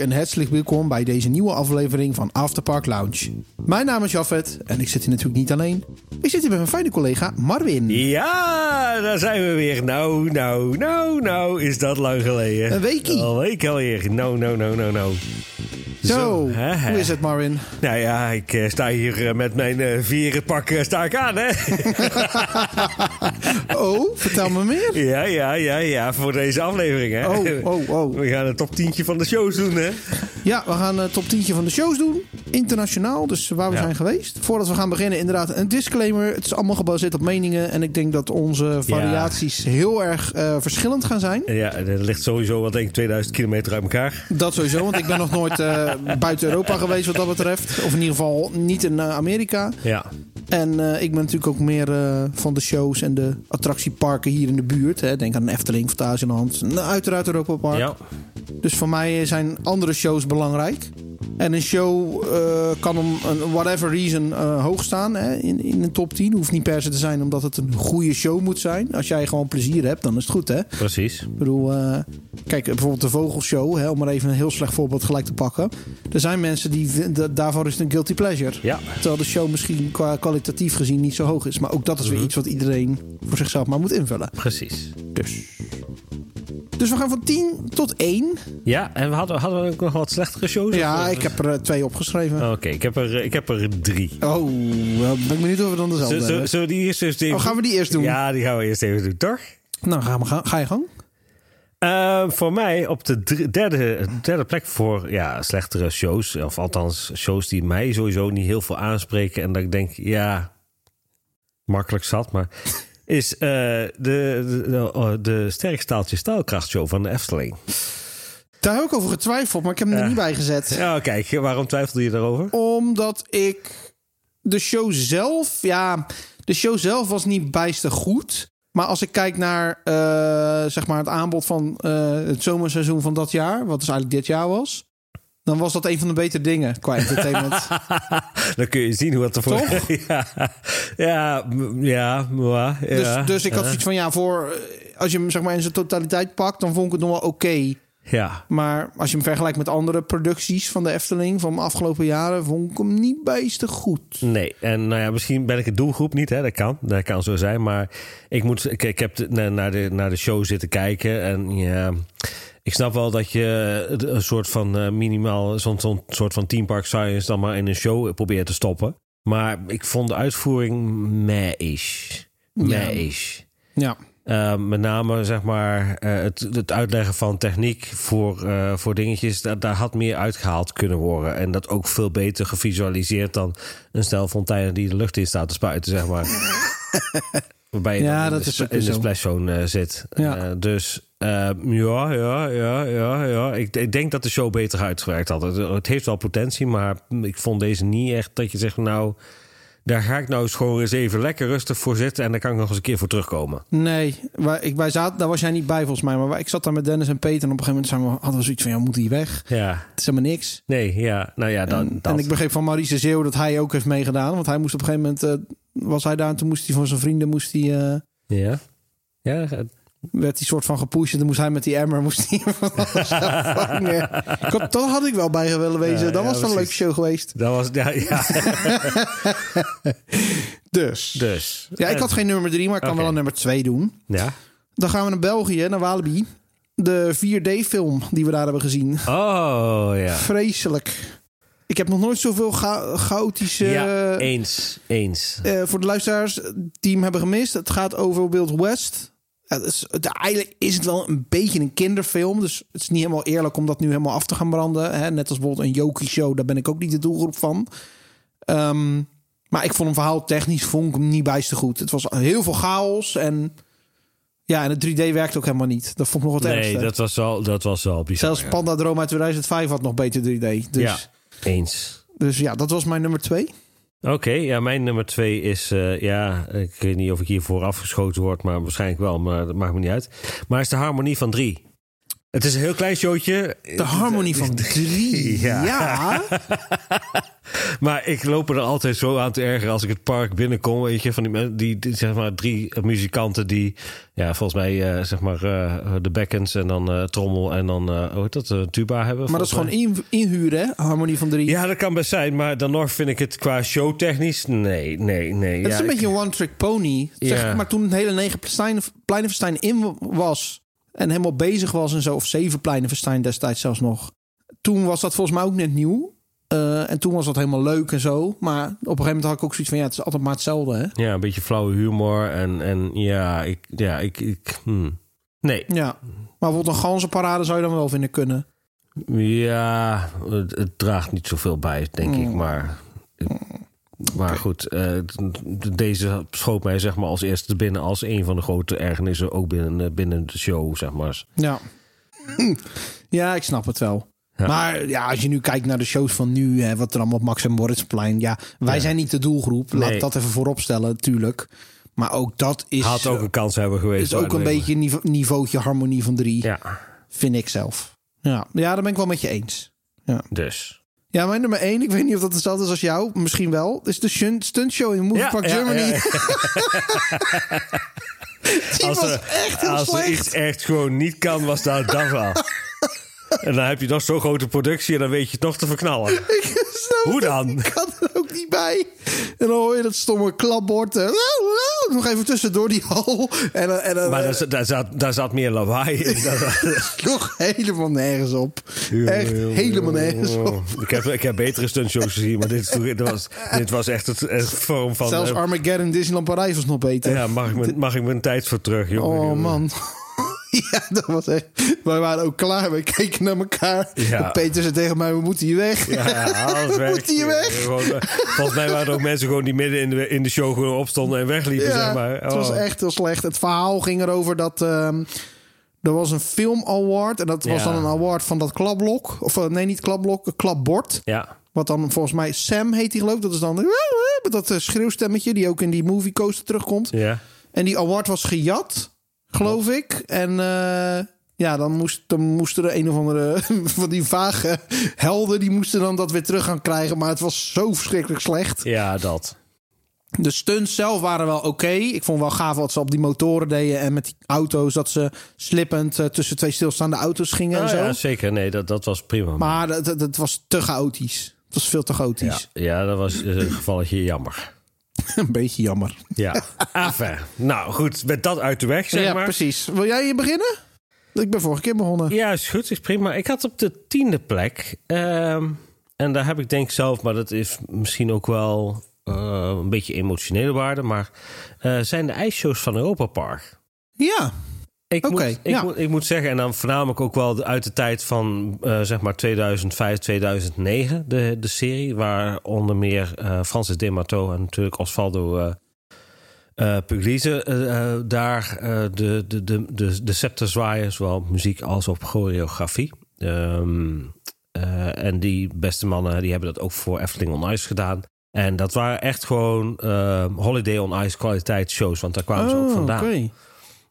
En hartelijk welkom bij deze nieuwe aflevering van Afterpark Lounge. Mijn naam is Jafet en ik zit hier natuurlijk niet alleen. Ik zit hier met mijn fijne collega Marvin. Ja, daar zijn we weer. Nou, nou, nou, nou, is dat lang geleden. Een weekie. Al een week alweer. Nou, nou, nou, nou, nou. Zo, hè, hè. hoe is het Marvin? Nou ja, ik eh, sta hier eh, met mijn eh vierenpak sta ik aan, hè? Oh, vertel me meer. ja, ja, ja, ja, voor deze aflevering, hè? Oh, oh, oh. We gaan een top 10 van de shows doen, hè? Ja, we gaan een top 10 van de shows doen. Internationaal, dus waar we Ja. zijn geweest. Voordat we gaan beginnen, inderdaad een disclaimer. Het is allemaal gebaseerd op meningen. En ik denk dat onze variaties heel erg verschillend gaan zijn. Ja, er ligt sowieso wat denk ik 2000 kilometer uit elkaar. Dat sowieso, want ik ben nog nooit buiten Europa geweest wat dat betreft. Of in ieder geval niet in eh, Amerika. Ja, En eh, ik ben natuurlijk ook meer eh, van de shows en de attractieparken hier in de buurt. Hè. Denk aan Efteling, Fantasieland, nou, uiteraard Europa Park. ja. Dus voor mij zijn andere shows belangrijk. En een show eh, kan om een whatever reason eh, hoog staan hè, in, in een top 10. Hoeft niet per se te zijn omdat het een goede show moet zijn. Als jij gewoon plezier hebt, dan is het goed hè. precies. Ik bedoel, eh, kijk, bijvoorbeeld de Vogelshow, hè, om maar even een heel slecht voorbeeld gelijk te pakken. Er zijn mensen die daarvoor is het een guilty pleasure. Ja, Terwijl de show misschien qua kwalitatief gezien niet zo hoog is. Maar ook dat is weer iets wat iedereen voor zichzelf maar moet invullen. precies. Dus. Dus we gaan van 10 tot 1. Ja, en we hadden, hadden we ook nog wat slechtere shows? Ja, Of- ik heb er eh, twee opgeschreven. Oké, ik, heb er, ik heb er drie. Oh, ben ik benieuwd of we dan dezelfde Zullen- hebben. zullen we die eerst even Oh, gaan we die eerst doen? Ja, die gaan we eerst even doen, toch? Nou, ga, maar ga, ga je gang. Eh, voor mij op de derde, derde plek voor ja, slechtere shows. Of althans, shows die mij sowieso niet heel veel aanspreken. En dat ik denk, ja, makkelijk zat, maar... Is eh, de, de, de, oh, Sterkstaaltje Staalkrachtshow van de Efteling. Daar heb ik over getwijfeld, maar ik heb hem er niet bij gezet. Ja, kijk, waarom twijfelde je daarover? Omdat ik de show zelf, ja, de show zelf was niet bijster goed. Maar als ik kijk naar eh, zeg maar het aanbod van eh, het zomerseizoen van dat jaar, wat dus eigenlijk dit jaar was, dan was dat een van de betere dingen qua entertainment. Dan kun je zien hoe het ervoor... Toch? ja, ja, ja, ja, dus, dus ik had zoiets van ja, voor eh, als je hem zeg maar in zijn totaliteit pakt, dan vond ik het nog wel oké. Ja, Maar als je hem vergelijkt met andere producties van de Efteling van de afgelopen jaren, vond ik hem niet bijster goed. Nee, en nou ja, misschien ben ik het doelgroep niet, hè? dat kan. Dat kan zo zijn. Maar ik, moet, ik, ik heb de- naar, de, naar de show zitten kijken. En ja, ik snap wel dat je een soort van eh, minimaal, zo'n soort van Team Park Science dan maar in een show probeert te stoppen. Maar ik vond de uitvoering meh-ish. Meh-ish. Ja. Uh, met name zeg maar uh, het, het uitleggen van techniek voor, uh, voor dingetjes, daar, daar had meer uitgehaald kunnen worden. En dat ook veel beter gevisualiseerd dan een stel fonteinen die de lucht in staat te spuiten, zeg maar. Waarbij je Ja, dat de, is in de splashzone uh, zit. Ja. Uh, dus uh, ja, ja, ja, ja, ja. Ik, ik denk dat de show beter uitgewerkt had. Het, het heeft wel potentie, maar ik vond deze niet echt dat je zegt, nou, daar ga ik nou eens gewoon eens even lekker rustig voor zitten en daar kan ik nog eens een keer voor terugkomen. Nee, wij, ik, wij zaten, daar was jij niet bij volgens mij. Maar wij- ik zat daar met Dennis en Peter. En op een gegeven moment zijn we, hadden we zoiets van... ja, we moeten hier weg. Ja, Het is helemaal niks. nee, ja, nou ja, dan, en, dat. en ik begreep van Maurice Zeeuw dat hij ook heeft meegedaan. Want hij moest op een gegeven moment... eh, was hij daar en toen moest hij van zijn vrienden... Moest hij, eh, Ja, ja, werd hij soort van gepusht. En dan moest hij met die emmer... Moest hij had, dat had ik wel bij willen wezen. Ja, dat ja, was wel een leuke show geweest. dat was, ja, ja. Dus. dus. Ja, ik had geen nummer drie, maar ik kan wel een nummer twee doen. Ja. Dan gaan we naar België, naar Walibi. De 4D-film die we daar hebben gezien. Oh, ja. Vreselijk. Ik heb nog nooit zoveel cha- chaotische... ja, eens, eens. eh, voor de luisteraars die hem hebben gemist. Het gaat over Wild West. Ja, is, eigenlijk is het wel een beetje een kinderfilm. Dus het is niet helemaal eerlijk om dat nu helemaal af te gaan branden. Hè? Net als bijvoorbeeld een Yoki Show. Daar ben ik ook niet de doelgroep van. Ehm, maar ik vond hem verhaal technisch vond ik hem niet bijster goed. Het was heel veel chaos. En ja, en het 3D werkt ook helemaal niet. Dat vond ik nog het Nee, ergste. dat was wel, dat was wel bizar. Zelfs. Panda Droom uit 2005 had nog beter 3D. Dus Ja, eens. dus ja, dat was mijn nummer twee. Oké, ja, mijn nummer twee is... eh, ja, ik weet niet of ik hiervoor afgeschoten word, maar waarschijnlijk wel, maar dat maakt me niet uit. Maar is de harmonie van drie. Het is een heel klein showtje. De harmonie van drie. Ja. Ja. Maar ik loop er altijd zo aan te ergeren als ik het park binnenkom. Weet je, van die, die, die, zeg maar drie muzikanten die, ja, volgens mij, eh, zeg maar, eh, de bekkens en dan eh, trommel en dan, hoe heet dat, tuba hebben. Maar dat is gewoon in, inhuren, hè? Harmonie van drie. Ja, dat kan best zijn, maar dan nog vind ik het qua showtechnisch, nee, nee, nee. Het ja, is een ik- beetje een one-trick pony. Zeg Ja. maar toen het hele negen Pleinen- Pleinenfestijn in was... en helemaal bezig was en zo... of zeven Pleinenfestijn destijds zelfs nog... toen was dat volgens mij ook net nieuw. Eh, en toen was dat helemaal leuk en zo. Maar op een gegeven moment had ik ook zoiets van... ja, het is altijd maar hetzelfde, hè? Ja, een beetje flauwe humor en, en ja, ik, ja, ik, ik hmm. nee. Ja. Maar bijvoorbeeld een ganzenparade zou je dan wel vinden kunnen. Ja, het, het draagt niet zoveel bij, denk ik. Maar, maar goed, eh, deze schoot mij zeg maar als eerste te binnen als een van de grote ergernissen ook binnen, eh, binnen de show, zeg maar. Ja. Ja, ik snap het wel. Ja. Maar ja, als je nu kijkt naar de shows van nu, hè, wat er allemaal op Max en Moritzplein. Ja, wij Ja. zijn niet de doelgroep. Laat Nee. dat even voorop stellen, natuurlijk. Maar ook dat is, Had ook een kans hebben geweest. is ook een beetje niveau, niveautje harmonie van drie, Ja, vind ik zelf. Ja. ja, daar ben ik wel met je eens. dus. Ja, mijn nummer één, ik weet niet of dat hetzelfde is als jou, misschien wel, is de shun- stuntshow in Movie Ja, Park ja, Germany. ja, Die Als was er, echt heel als er iets echt gewoon niet kan, was dat dat wel. En dan heb je nog zo'n grote productie en dan weet je nog te verknallen. Hoe dan? Ik kan ook niet bij. En dan hoor je dat stomme klapbord. eh, Nog even tussendoor die hal. En, en Maar eh, daar, zat- daar, zat, daar zat meer lawaai in. nog helemaal nergens op. Echt helemaal nergens op. Ik heb, ik heb betere stuntshows gezien, maar dit, was, dit was echt het, het vorm van... Zelfs eh, Armageddon Disneyland Parijs was nog beter. ja, mag ik, mijn, mag ik mijn tijd voor terug, jongen? oh man. ja, dat was echt... Wij waren ook klaar. We keken naar elkaar. Ja. En Peter zei tegen mij, we moeten hier weg. Ja, ja, alles weg. Moet hier weg? Gewoon, eh, volgens mij waren er ook mensen gewoon die midden in de, in de show gewoon opstonden en wegliepen, Ja, zeg maar. Het was Oh. echt heel slecht. Het verhaal ging erover dat... ehm, er was een film award. En dat was dan een award van dat klapblok. Of eh, nee, niet klapblok. Een klapbord. Ja, Wat dan volgens mij Sam heet hij geloof ik. Dat is dan met dat eh, schreeuwstemmetje die ook in die movie coaster terugkomt. ja. En die award was gejat, geloof ik. En eh, ja, dan, moest, dan moesten er een of andere van die vage helden... die moesten dan dat weer terug gaan krijgen. Maar het was zo verschrikkelijk slecht. Ja, dat. De stunts zelf waren wel oké. Ik vond wel gaaf wat ze op die motoren deden... en met die auto's dat ze slippend eh, tussen twee stilstaande auto's gingen en Ah, zo. ja, zeker. Nee, dat, dat was prima. Maar het was te chaotisch. Het was veel te ja, chaotisch. ja, dat was eh, een gevalletje jammer. Een beetje jammer. Ja, enfin. Nou goed, met dat uit de weg, zeg ja, maar. precies. Wil jij hier beginnen? Ik ben vorige keer begonnen. Ja, is goed, is prima. Ik had op de tiende plek, ehm, en daar heb ik denk ik zelf, maar dat is misschien ook wel eh, een beetje emotionele waarde, maar eh, zijn de ijsshows van Europa Park. Ja, Ik, moet, ik, ja. moet, ik moet zeggen, en dan voornamelijk ook wel uit de tijd van eh, zeg maar 2005, 2009, de, de serie, waar onder meer eh, Francis Demato en natuurlijk Osvaldo eh, Pugliese daar de, de, de, de, de scepter zwaaien, zowel op muziek als op choreografie. Ehm, eh, en die beste mannen die hebben dat ook voor Efteling on Ice gedaan. En dat waren echt gewoon Holiday on Ice kwaliteitsshows, want daar kwamen ze ook Oh, vandaan.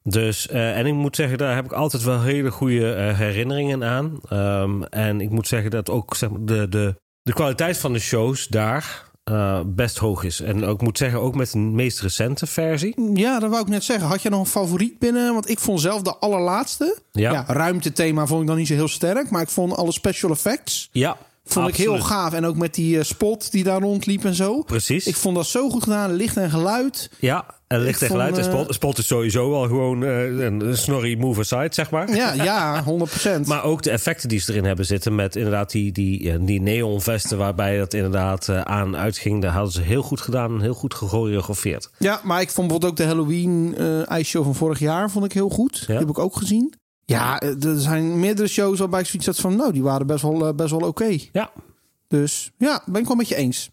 Dus, eh, en ik moet zeggen, daar heb ik altijd wel hele goede eh, herinneringen aan. Ehm, en ik moet zeggen dat ook zeg maar, de, de, de kwaliteit van de shows daar eh, best hoog is. En ook moet zeggen, ook met de meest recente versie. Ja, dat wou ik net zeggen. Had je nog een favoriet binnen? Want ik vond zelf de allerlaatste. Ja. Ja, ruimtethema vond ik dan niet zo heel sterk. Maar ik vond alle special effects Ja, vond ik heel gaaf. En ook met die spot die daar rondliep en zo. Precies. Ik vond dat zo goed gedaan. Licht en geluid. ja, en licht ik en geluid. Eh, spot, spot is sowieso wel gewoon eh, een snorri move aside, zeg maar. Ja, ja 100%. Maar ook de effecten die ze erin hebben zitten met inderdaad die, die, die neonvesten waarbij dat inderdaad eh, aan uitging. Daar hadden ze heel goed gedaan en heel goed gechoreografeerd. Ja, maar ik vond bijvoorbeeld ook de Halloween ijsshow van vorig jaar vond ik heel goed. Die heb ik ook gezien. Ja, er zijn meerdere shows waarbij ik zoiets had van... nou, die waren best wel, best wel oké. Ja, Dus ja, ben ik wel met je eens.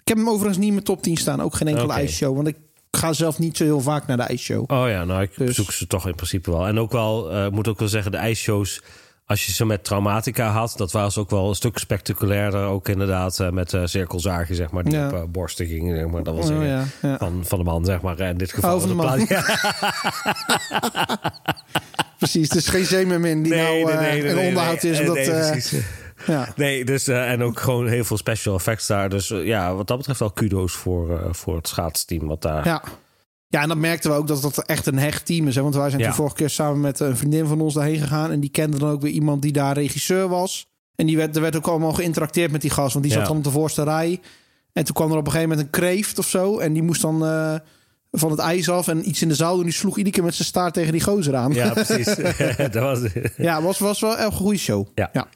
Ik heb hem overigens niet in mijn top 10 staan. Ook geen enkele Oké. ijsshow. Want ik ga zelf niet zo heel vaak naar de ijsshow. Oh ja, nou, ik Dus- zoek ze toch in principe wel. En ook wel, eh moet ook wel zeggen, de ijsshows... Als je ze met traumatica had, dat was ook wel een stuk spectaculairder. Ook inderdaad eh, met eh cirkelzagen, zeg maar, die Ja. op borsten gingen. Zeg maar, dat was Oh, ja, ja. van, van de man, zeg maar. In dit geval Oh, van de man. precies. Het is geen Zeemermin die nou uh, een onderhoud is. Omdat, nee, ja. nee, dus, en ook gewoon heel veel special effects daar. Dus ja, wat dat betreft wel kudo's voor, voor het schaatsteam. Wat daar... Ja. Ja, en dan merkten we ook dat dat echt een hecht team is. Hè? Want wij zijn ja. de vorige keer samen met een vriendin van ons daarheen gegaan. En die kende dan ook weer iemand die daar regisseur was. En die werd, er werd ook allemaal geïnteracteerd met die gast. Want die zat dan op de voorste rij. En toen kwam er op een gegeven moment een kreeft of zo. En die moest dan van het ijs af en iets in de zaal doen. Die sloeg iedere keer met zijn staart tegen die gozer aan. Ja, precies. dat was... ja, was, was wel een goede show. Ja. ja.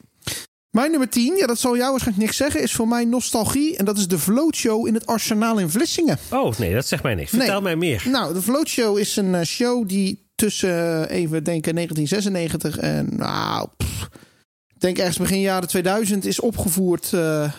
Mijn nummer 10, ja, dat zal jou waarschijnlijk niks zeggen, is voor mij nostalgie. En dat is de Vloot Show in het Arsenaal in Vlissingen. Oh, nee, dat zegt mij niks. Vertel mij meer. Nou, de Vloot Show is een uh, show die tussen, uh, even denken, 1996 en, nou, pff, ik denk ergens begin jaren 2000 is opgevoerd. Uh,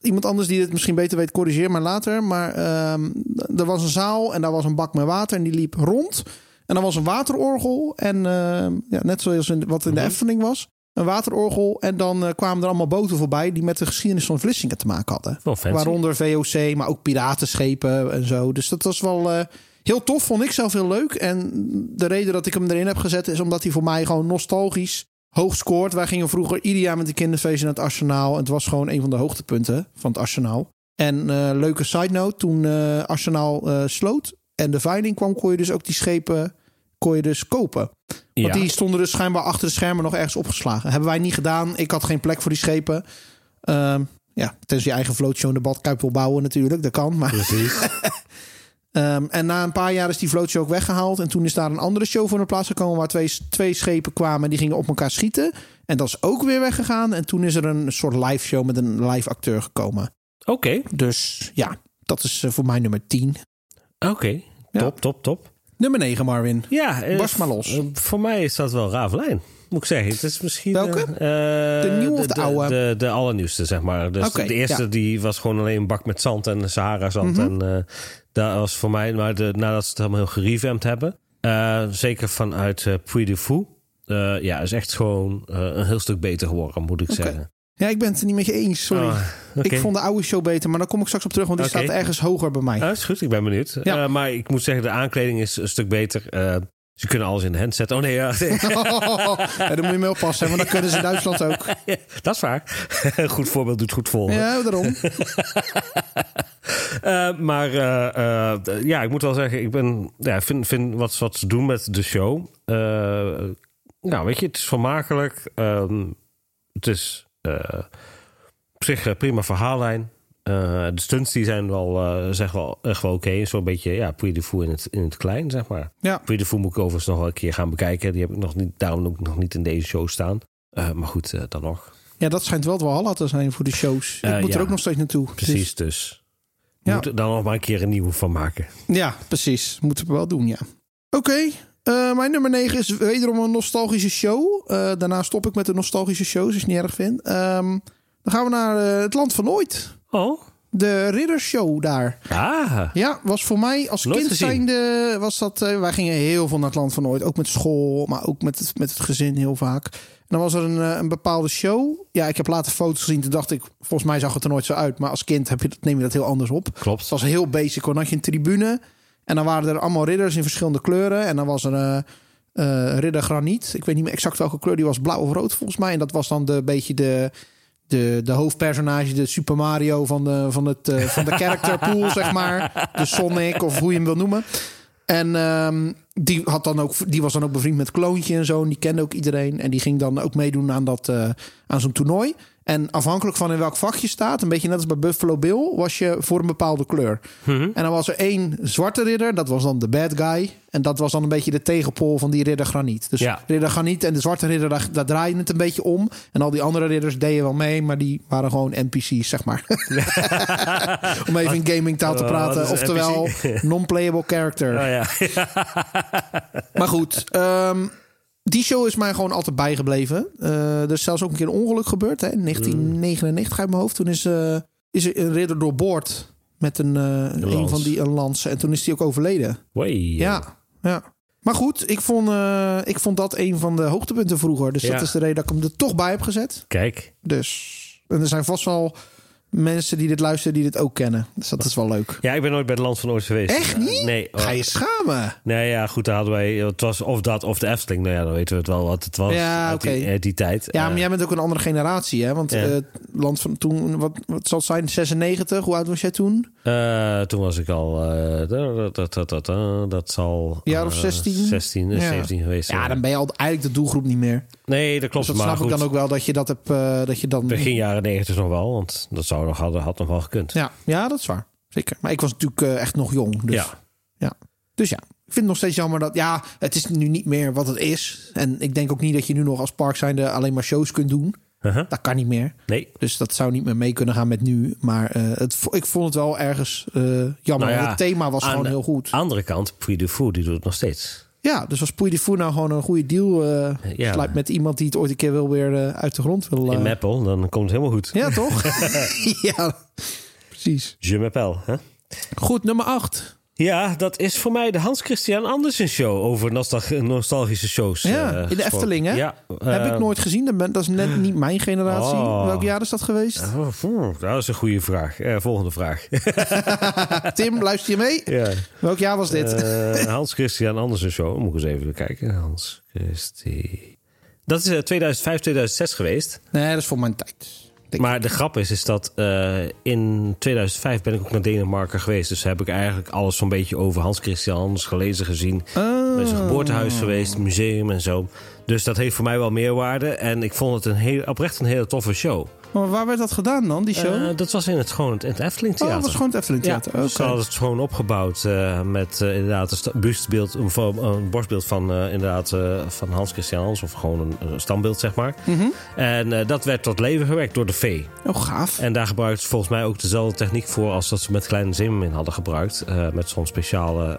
iemand anders die het misschien beter weet, corrigeer maar later. Maar ehm, er was een zaal en daar was een bak met water en die liep rond. En dan was een waterorgel. En uh, ja, net zoals in, wat in de mhm. Efteling was. Een waterorgel. En dan uh, kwamen er allemaal boten voorbij die met de geschiedenis van Vlissingen te maken hadden. Waaronder VOC, maar ook piratenschepen en zo. Dus dat was wel uh, heel tof. Vond ik zelf heel leuk. En de reden dat ik hem erin heb gezet is omdat hij voor mij gewoon nostalgisch hoog scoort. Wij gingen vroeger ieder jaar met de kinderfeestje naar het Arsenaal. Het was gewoon een van de hoogtepunten van het Arsenaal. En uh, leuke side note, toen Arsenaal sloot en de veiling kwam, kon je dus ook die schepen kon je dus kopen. Want die stonden dus schijnbaar achter de schermen nog ergens opgeslagen. Hebben wij niet gedaan. Ik had geen plek voor die schepen. Uh, ja, tenzij je eigen vlootshow in de badkuip wil bouwen natuurlijk. Dat kan, maar... Precies. Um, en na een paar jaar is die vlootshow ook weggehaald. En toen is daar een andere show voor de plaats gekomen... waar twee, twee schepen kwamen en die gingen op elkaar schieten. En dat is ook weer weggegaan. En toen is er een soort live show met een live acteur gekomen. Oké. Dus ja, dat is uh, voor mij nummer 10. Oké, top, top, top. Nummer 9, Marvin. Ja, uh, Bas maar los. Uh, voor mij is dat wel Ravelijn. Moet ik zeggen. Het is misschien. Welke? de nieuwe of de, de oude? De, de, allernieuwste, zeg maar. Dus okay, de eerste ja. die was gewoon alleen een bak met zand en Sahara-zand. Mhm. En uh, dat was voor mij, maar de, nadat ze het helemaal heel gerevamped hebben. Uh, zeker vanuit uh, Puy de Fou. Ja, is echt gewoon een heel stuk beter geworden, moet ik okay. zeggen. Ja, ik ben het er niet met je eens, sorry. Oh, okay. Ik vond de oude show beter, maar daar kom ik straks op terug, want die staat ergens hoger bij mij. Ah, is goed, ik ben benieuwd. Ja. Uh, maar ik moet zeggen, de aankleding is een stuk beter. Uh, ze kunnen alles in de hand zetten. Oh nee, ja. ja, daar moet je mee oppassen, want dat kunnen ze in Duitsland ook. Ja, dat is waar. Een goed voorbeeld doet goed volgen. Ja, daarom. Uh, maar ja, ik moet wel zeggen, ik ben, ja, vind, vind wat, wat ze doen met de show. nou, weet je, het is vermakelijk. Um, het is op zich prima verhaallijn. Uh, de stunts die zijn wel, zeg wel echt wel oké. Okay. Zo'n beetje ja, Puy in het, in het klein, zeg maar. Ja. Puy moet ik overigens nog wel een keer gaan bekijken. Die heb ik nog niet, daarom ook nog niet in deze show staan. Maar goed, dan nog. Ja, dat schijnt wel het Walhalla te zijn voor de shows. Ik moet ja. er ook nog steeds naartoe. Precies, dus. dus. Ja. Moet er dan nog maar een keer een nieuwe van maken. Ja, precies. Moeten we wel doen, ja. Oké, okay. Uh, mijn nummer 9 is wederom een nostalgische show. Uh, daarna stop ik met de nostalgische shows, als je het niet erg vindt. Um, dan gaan we naar uh, het land van ooit. Oh. De Riddershow daar. Ah. Ja, was voor mij als kind gezien. zijnde... Was dat, wij gingen heel veel naar het land van ooit. Ook met school, maar ook met het, met het gezin heel vaak. En dan was er een, een bepaalde show. Ja, ik heb later foto's gezien. Toen dacht ik, volgens mij zag het er nooit zo uit. Maar als kind heb je, neem je dat heel anders op. Klopt. Het was heel basic. Dan had je een tribune. En dan waren er allemaal ridders in verschillende kleuren. En dan was er... Uh, uh, ridder graniet. Ik weet niet meer exact welke kleur die was. Blauw of rood volgens mij. En dat was dan de beetje de, de, de hoofdpersonage, de Super Mario van de, van het, uh, van de character pool, zeg maar. De Sonic of hoe je hem wil noemen. En um, die, had dan ook, die was dan ook bevriend met Kloontje en zo. En die kende ook iedereen. En die ging dan ook meedoen aan, dat, aan zo'n toernooi. En afhankelijk van in welk vak je staat, een beetje net als bij Buffalo Bill, was je voor een bepaalde kleur. Mm-hmm. En dan was er één zwarte ridder, dat was dan de bad guy. En dat was dan een beetje de tegenpol van die ridder graniet. Dus ja. ridder graniet en de zwarte ridder, daar, daar draaide het een beetje om. En al die andere ridders deden wel mee, maar die waren gewoon NPC's, zeg maar. om even in gaming taal te praten. Uh, Oftewel, non-playable character. Oh, ja. maar goed, um, die show is mij gewoon altijd bijgebleven. Uh, er is zelfs ook een keer een ongeluk gebeurd. Hè? In 1999 uit mijn hoofd. Toen is, uh, is er een ridder doorboord met een, uh, een, een van die een lans. En toen is die ook overleden. Wee. Ja, ja. Maar goed, ik vond, ik vond dat een van de hoogtepunten vroeger. Dus ja. dat is de reden dat ik hem er toch bij heb gezet. Kijk. Dus. En er zijn vast wel mensen die dit luisteren die dit ook kennen. Dus dat is wel leuk. Ja, ik ben nooit bij het Land van Ooit geweest. Echt niet? Nee. Ga je schamen? Nee, ja, goed, daar hadden wij... Het was of dat of de Efteling. Nou ja, dan weten we het wel wat het was Ja, uit die, oké. uit die tijd. Ja, maar Eh, jij bent ook een andere generatie, hè? Want Ja. eh, land van toen, wat, wat zal het zijn? 96? Hoe oud was jij toen? eh, toen was ik al... eh, dat, dat, dat, dat, dat, zal... Jaar of eh, 16? 16, Ja. 17 geweest Ja, dan ben je al eigenlijk de doelgroep niet meer. Nee, dat klopt. Dus dat maar snap ik dan ook wel dat je dat hebt. eh, dat je dan. begin jaren 90 nog wel. Want dat zou nog, had, had nog wel gekund. Ja, ja, dat is waar. Zeker. Maar ik was natuurlijk eh, echt nog jong. Dus Ja. ja. Dus ja, ik vind het nog steeds jammer dat. Ja, het is nu niet meer wat het is. En ik denk ook niet dat je nu nog als park zijnde alleen maar shows kunt doen. Uh-huh. Dat kan niet meer. Nee. Dus dat zou niet meer mee kunnen gaan met nu. Maar eh, het, ik vond het wel ergens jammer. Nou ja, het thema was gewoon de- heel goed. Andere kant, Puy de Fou, die doet het nog steeds. Ja, dus als Puy nou gewoon een goede deal eh Ja. sluit met iemand die het ooit een keer wel weer eh, uit de grond wil. In eh, Meppel, dan komt het helemaal goed. ja, toch? ja, precies. Je m'appelle, hè? Goed, nummer 8. Ja, dat is voor mij de Hans Christian Andersen show over nostal- nostalgische shows. Ja, eh, in de gesproken. Efteling, hè? Ja. Heb ik eh, nooit gezien. Dat, is net niet mijn generatie. Oh. Welk jaar is dat geweest? oh, dat is een goede vraag. Eh, volgende vraag. Tim, luister je mee? ja. Welk jaar was dit? Hans Christian Andersen show. Moet ik eens even kijken. Hans Christi. Dat is eh, 2005, 2006 geweest. nee, dat is voor mijn tijd. Maar de grap is, is dat eh, in 2005 ben ik ook naar Denemarken geweest. Dus heb ik eigenlijk alles zo'n beetje over Hans Christian Anders gelezen, gezien. Oh. Bij zijn geboortehuis geweest, museum en zo. Dus dat heeft voor mij wel meerwaarde. En ik vond het een heel, oprecht een hele toffe show. Maar waar werd dat gedaan dan, die show? Eh, dat was in het, gewoon het Efteling oh, Theater. dat was gewoon het Efteling Ja, Theater. ze Oké. hadden het gewoon opgebouwd eh, met eh, inderdaad een buustbeeld, een, borstbeeld van, inderdaad, van Hans Christian Anders, of gewoon een, een standbeeld, zeg maar. Mhm. En dat werd tot leven gewekt door de vee. Oh, gaaf. En daar gebruikt ze volgens mij ook dezelfde techniek voor als dat ze met Kleine Zeemermin hadden gebruikt. Met zo'n speciale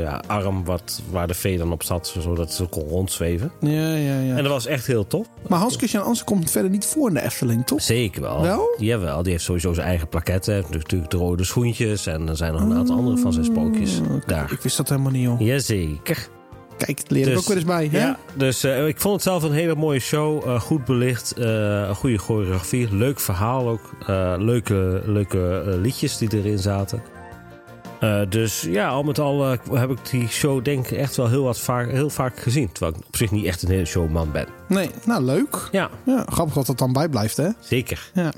ja, arm wat, waar de vee dan op zat, zodat ze kon rondzweven. Ja, ja, ja. En dat was echt heel tof. Maar Hans Christian Andersen komt verder niet voor in de Efteling, toch? Zeker wel. Wel? Jawel, die heeft sowieso zijn eigen plaketten. Hij heeft natuurlijk de rode schoentjes. En er zijn nog een aantal andere van zijn sprookjes daar. Ik wist dat helemaal niet, joh. Jazeker. Kijk, dat leer ik Dus- ook weer eens bij. Hè? Ja, dus eh, ik vond het zelf een hele mooie show. eh, goed belicht, eh, een goede choreografie, leuk verhaal ook. leuke leuke liedjes die erin zaten. Eh, dus ja, al met al eh, heb ik die show denk ik echt wel heel, wat vaak, heel vaak gezien. Terwijl ik op zich niet echt een hele showman ben. Nee, nou leuk. Ja, Ja, grappig dat dat dan bijblijft, hè? zeker. Ja.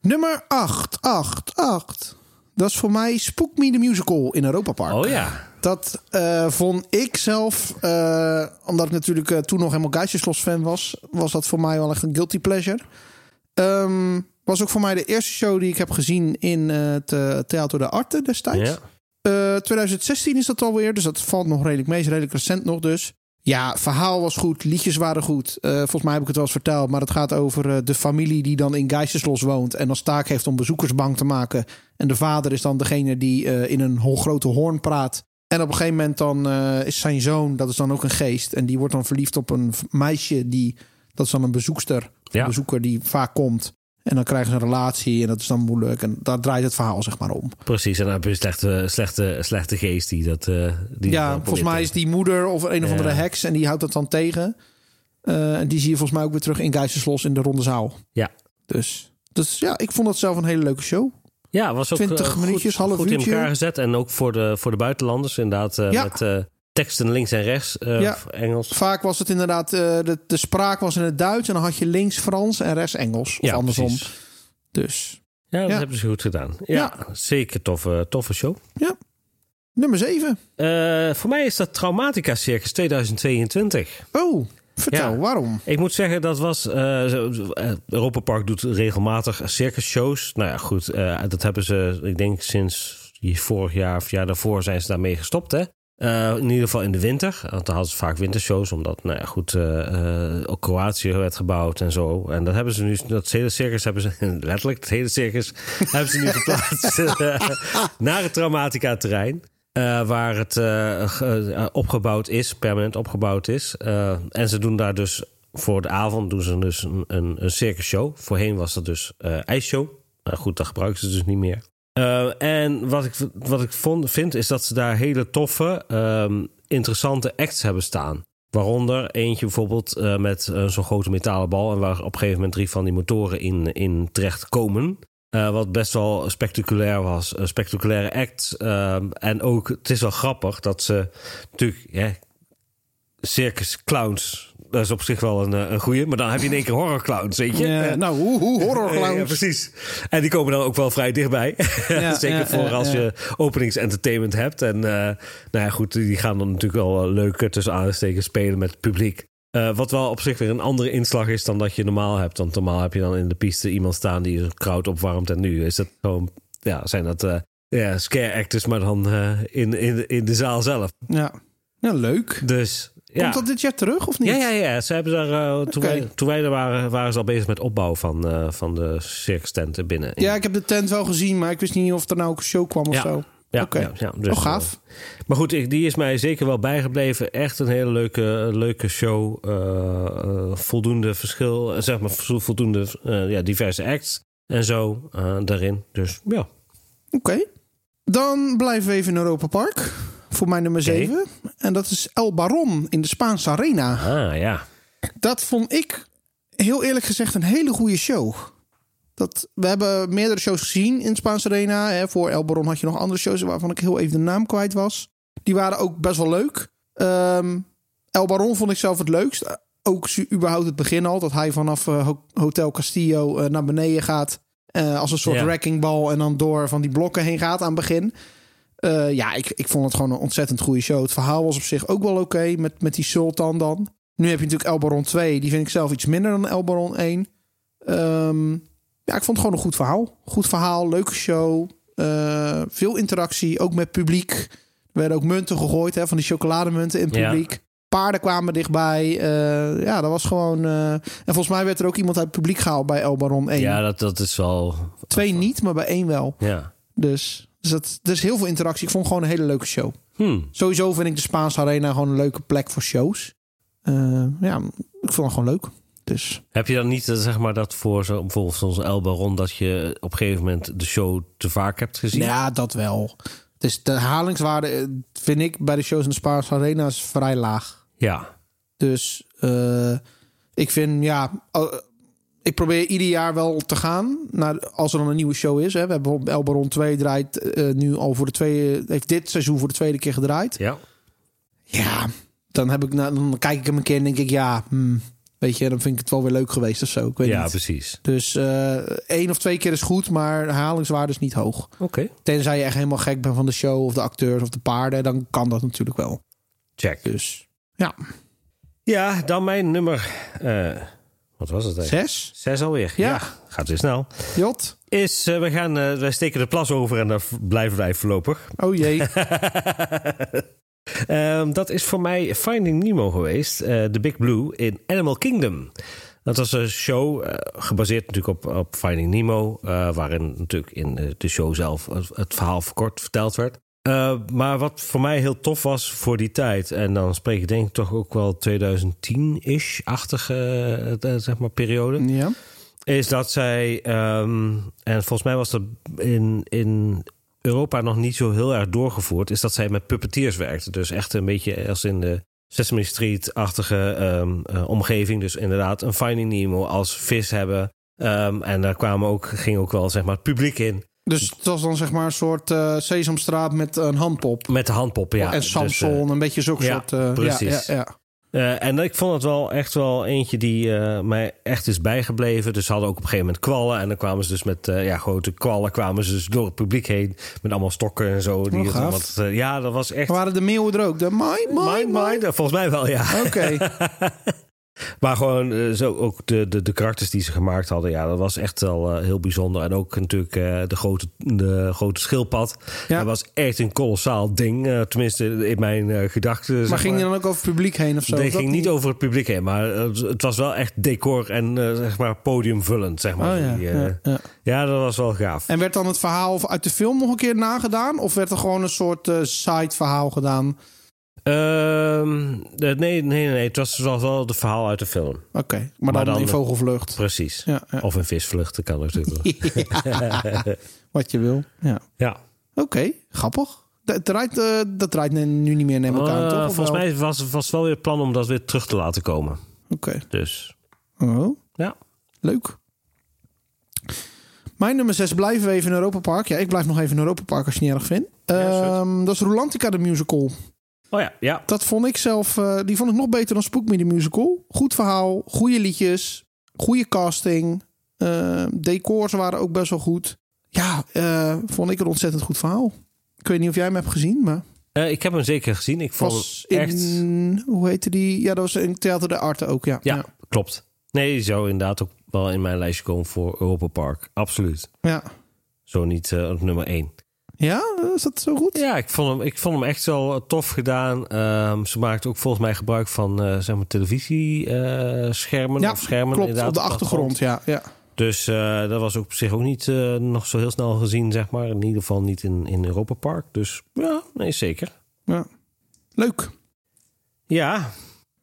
Nummer 8, 8, 8. Dat is voor mij Spook Me the Musical in Europa Park. Oh ja. Dat eh, vond ik zelf, omdat ik natuurlijk toen nog helemaal Geisjeslos fan was, was dat voor mij wel echt een guilty pleasure. Ehm, was ook voor mij de eerste show die ik heb gezien in eh, het eh, Theater de Arte destijds. ja. Eh, 2016 is dat alweer, dus dat valt nog redelijk mee. Is redelijk recent nog dus. Ja, verhaal was goed, liedjes waren goed. Volgens mij heb ik het wel eens verteld, maar het gaat over de familie die dan in Geisjeslos woont en als taak heeft om bezoekers bang te maken. En de vader is dan degene die in een ho- grote hoorn praat. En op een gegeven moment dan is zijn zoon, dat is dan ook een geest, en die wordt dan verliefd op een meisje die, dat is dan een bezoekster, Ja. een bezoeker die vaak komt. En dan krijgen ze een relatie en dat is dan moeilijk. En daar draait het verhaal zeg maar om. Precies, en dan heb je een slechte, slechte, slechte geest die dat... eh, die Ja, dat volgens mij is die moeder of een of Ja. andere heks en die houdt dat dan tegen. Eh, en die zie je volgens mij ook weer terug in Geiselslos in de ronde zaal. Ja. Dus, dus ja, ik vond dat zelf een hele leuke show. Ja, was ook 20 eh, goed, minuutjes, half goed in elkaar gezet. En ook voor de, voor de buitenlanders inderdaad. Ja. Met teksten links en rechts. eh, Ja. Engels. Vaak was het inderdaad, eh, de, de spraak was in het Duits en dan had je links Frans en rechts Engels. Of ja, andersom. precies. Dus Ja, dat Ja. hebben ze goed gedaan. Ja, zeker toffe, toffe show. nummer 7. Eh, voor mij is dat Traumatica Circus 2022. Oh, vertel, Ja. waarom? Ik moet zeggen, dat was... Europa Park doet regelmatig circusshows. Nou ja, goed. dat hebben ze, ik denk sinds vorig jaar of jaar daarvoor zijn ze daarmee gestopt, hè? Eh, in ieder geval in de winter. Want dan hadden ze vaak wintershows. Omdat, nou ja, goed, eh, eh, ook Kroatië werd gebouwd en zo. En dat hebben ze nu, dat hele circus hebben ze, letterlijk, het hele circus, hebben ze nu verplaatst naar het Traumatica-terrein. Eh, waar het ge- opgebouwd is, permanent opgebouwd is. En ze doen daar dus voor de avond doen ze dus een, een, een circusshow. Voorheen was dat dus ijsshow. Nou goed, dat gebruiken ze dus niet meer. Eh, en wat ik, wat ik vond, vind, is dat ze daar hele toffe, ehm, interessante acts hebben staan. Waaronder eentje bijvoorbeeld eh, met eh, zo'n grote metalen bal... en waar op een gegeven moment drie van die motoren in, in terecht komen. Wat best wel spectaculair was. Een spectaculaire act. Ehm, en ook, het is wel grappig dat ze natuurlijk... Circus clowns, dat is op zich wel een, eh, een goeie. Maar dan heb je in één keer horror clowns, weet je. Ja, Eh, nou, hoe, hoe horror ja, clowns. ja, precies. En die komen dan ook wel vrij dichtbij. Ja, Zeker voor als je openingsentertainment hebt. En eh, nou ja, goed, die gaan dan natuurlijk wel leuk eh, tussen aanstekens spelen met het publiek. Wat wel op zich weer een andere inslag is dan dat je normaal hebt. Want normaal heb je dan in de piste iemand staan die een crowd opwarmt. En nu is dat gewoon, ja, zijn dat eh, ja, scare actors, maar dan in, in, in de zaal zelf. Ja. ja, leuk. Dus ja. Komt dat dit jaar terug of niet? Ja, ja, ja. Ze hebben daar, eh, toen, wij, toen wij er waren, waren ze al bezig met opbouw van, eh, van de circus binnen. Ja, ik heb de tent wel gezien, maar ik wist niet of er nou ook een show kwam of Ja. zo. Ja, Oké. ja, ja, dus, oh, gaaf. eh, maar goed, ik- die is mij zeker wel bijgebleven. Echt een hele leuke, leuke show. Voldoende verschil, zeg maar, vo- voldoende ja, diverse acts en zo daarin. Dus ja. Oké. Dan blijven we even in Europa Park. Voor mijn nummer Oké. 7. En dat is El Baron in de Spaanse Arena. Ah ja. Dat vond ik heel eerlijk gezegd een hele goede show. Dat, we hebben meerdere shows gezien in de Spaanse Arena. Hè. Voor El Baron had je nog andere shows waarvan ik heel even de naam kwijt was. Die waren ook best wel leuk. Ehm, El Baron vond ik zelf het leukst. Ook überhaupt het begin al. Dat hij vanaf eh, Ho- Hotel Castillo eh, naar beneden gaat. eh, als een soort Ja. wrecking ball. En dan door van die blokken heen gaat aan het begin. Eh, ja, ik, ik vond het gewoon een ontzettend goede show. Het verhaal was op zich ook wel oké. met, met die Sultan dan. Nu heb je natuurlijk El Baron 2. Die vind ik zelf iets minder dan El Baron 1. Ehm, ja, ik vond het gewoon een goed verhaal. Goed verhaal, leuke show. eh, veel interactie, ook met publiek. Er werden ook munten gegooid, hè, van die chocolademunten in Ja. publiek. Paarden kwamen dichtbij. Eh, ja, dat was gewoon... en volgens mij werd er ook iemand uit het publiek gehaald bij El Baron 1. Ja, dat, dat is wel... Twee niet, maar bij één wel. Ja. Dus, dus dat, er is heel veel interactie. Ik vond gewoon een hele leuke show. Hm. Sowieso vind ik de Spaanse Arena gewoon een leuke plek voor shows. Eh, ja, ik vond het gewoon leuk. Dus Heb je dan niet, eh, zeg maar, dat voor zo, bijvoorbeeld zo'n El Baron... dat je op een gegeven moment de show te vaak hebt gezien? ja, dat wel. Dus de herhalingswaarde eh, vind ik bij de shows in de Spaanse Arena is vrij laag. Ja. Dus ik vind, ja, ik probeer ieder jaar wel te gaan. Naar, als er dan een nieuwe show is. Hè. We hebben bijvoorbeeld El Baron 2 draait eh, nu al voor de tweede, heeft dit seizoen voor de tweede keer gedraaid. Ja. Ja, dan, heb ik, nou, dan kijk ik hem een keer en denk ik, ja, hmm, weet je, dan vind ik het wel weer leuk geweest of zo. Ik weet Ja, niet. precies. Dus eh één of twee keer is goed, maar herhalingswaarde is niet hoog. Oké. Tenzij je echt helemaal gek bent van de show of de acteurs of de paarden, dan kan dat natuurlijk wel. Check. Dus ja, Ja, dan mijn nummer... eh, wat was het eigenlijk? zes. Zes alweer. Ja. gaat weer snel. Jot. Is, eh, we gaan, eh, wij steken de plas over en daar blijven wij voorlopig. Oh jee. Ehm, dat is voor mij Finding Nemo geweest. eh The Big Blue in Animal Kingdom. Dat was een show eh, gebaseerd natuurlijk op, op Finding Nemo. eh, waarin natuurlijk in eh, de show zelf het, het verhaal verkort verteld werd. Eh, maar wat voor mij heel tof was voor die tijd... en dan spreek ik denk ik toch ook wel 2010-ish-achtige eh, zeg maar, periode ja. is dat zij, ehm, en volgens mij was dat in, in Europa nog niet zo heel erg doorgevoerd, is dat zij met puppeteers werkte. Dus echt een beetje als in de Sesame Street-achtige ehm, eh, omgeving. Dus inderdaad een Finding Nemo als vis hebben. Ehm, en daar kwamen ook, ging ook wel zeg maar het publiek in. Dus het was dan zeg maar een soort eh, Sesamstraat met een handpop. Met de handpoppen, ja. en Dus, Samson, eh, een beetje zo'n ja, soort... eh, precies. Ja, ja, ja. En ik vond het wel echt wel eentje die mij echt is bijgebleven. Dus ze hadden ook op een gegeven moment kwallen. En dan kwamen ze dus met ja, grote kwallen kwamen ze dus door het publiek heen. Met allemaal stokken en zo. Die Oh, het wat, ja, dat was echt... Waren de meeuwen er ook? De Mind, my. mind. Volgens mij wel, ja. Oké. Maar gewoon eh, zo ook de, de, de karakters die ze gemaakt hadden. Ja, dat was echt wel eh, heel bijzonder. En ook natuurlijk eh, de, grote, de grote schildpad. Ja. Dat was echt een kolossaal ding. tenminste, in mijn gedachten. zeg Maar ging die dan ook over het publiek heen of zo? Nee, ging niet over het publiek heen, maar het was wel echt decor en zeg maar podiumvullend, zeg maar. Oh ja, Die, ja, ja. ja, dat was wel gaaf. En werd dan het verhaal uit de film nog een keer nagedaan? Of werd er gewoon een soort side verhaal gedaan? Ehm, eh, nee, nee, nee, het was, was wel het verhaal uit de film. Oké, maar, Maar dan, dan- in vogelvlucht. Precies. Ja, ja. Of een visvlucht, dat kan natuurlijk wel. Wat je wil. Ja. ja. Oké, grappig. Dat draait, eh, dat draait nu niet meer neem ik aan, Eh, toch? Volgens wel? mij was, was wel weer het plan om dat weer terug te laten komen. Oké. Dus Oh, ja. leuk. Mijn nummer 6 blijven we even in Europa Park. Ja, ik blijf nog even in Europa Park als je het niet erg vindt. Ja, Ehm, dat is Rolantica de musical. Oh ja, ja. Dat vond ik zelf, eh, die vond ik nog beter dan Spook Me the Musical. Goed verhaal, goede liedjes, goede casting. eh, decors waren ook best wel goed. Ja, eh, vond ik een ontzettend goed verhaal. Ik weet niet of jij hem hebt gezien, maar ik heb hem zeker gezien. Ik vond was in, hoe heette die? Ja, dat was in Theater de Arte ook, ja. Ja, klopt. Nee, die zou inderdaad ook wel in mijn lijstje komen voor Europa Park. Absoluut. Ja. Zo niet op nummer 1. Ja, is dat zo goed? Ja, ik vond hem, ik vond hem echt wel eh, tof gedaan. Ehm, ze maakte ook volgens mij gebruik van eh, zeg maar televisieschermen Ja, of schermen. Klopt, inderdaad, op de achtergrond, ja. ja. Dus eh, dat was ook op zich ook niet nog zo heel snel gezien, zeg maar. In ieder geval niet in, in Europa Park. Dus ja, nee, zeker. ja. Leuk. Ja,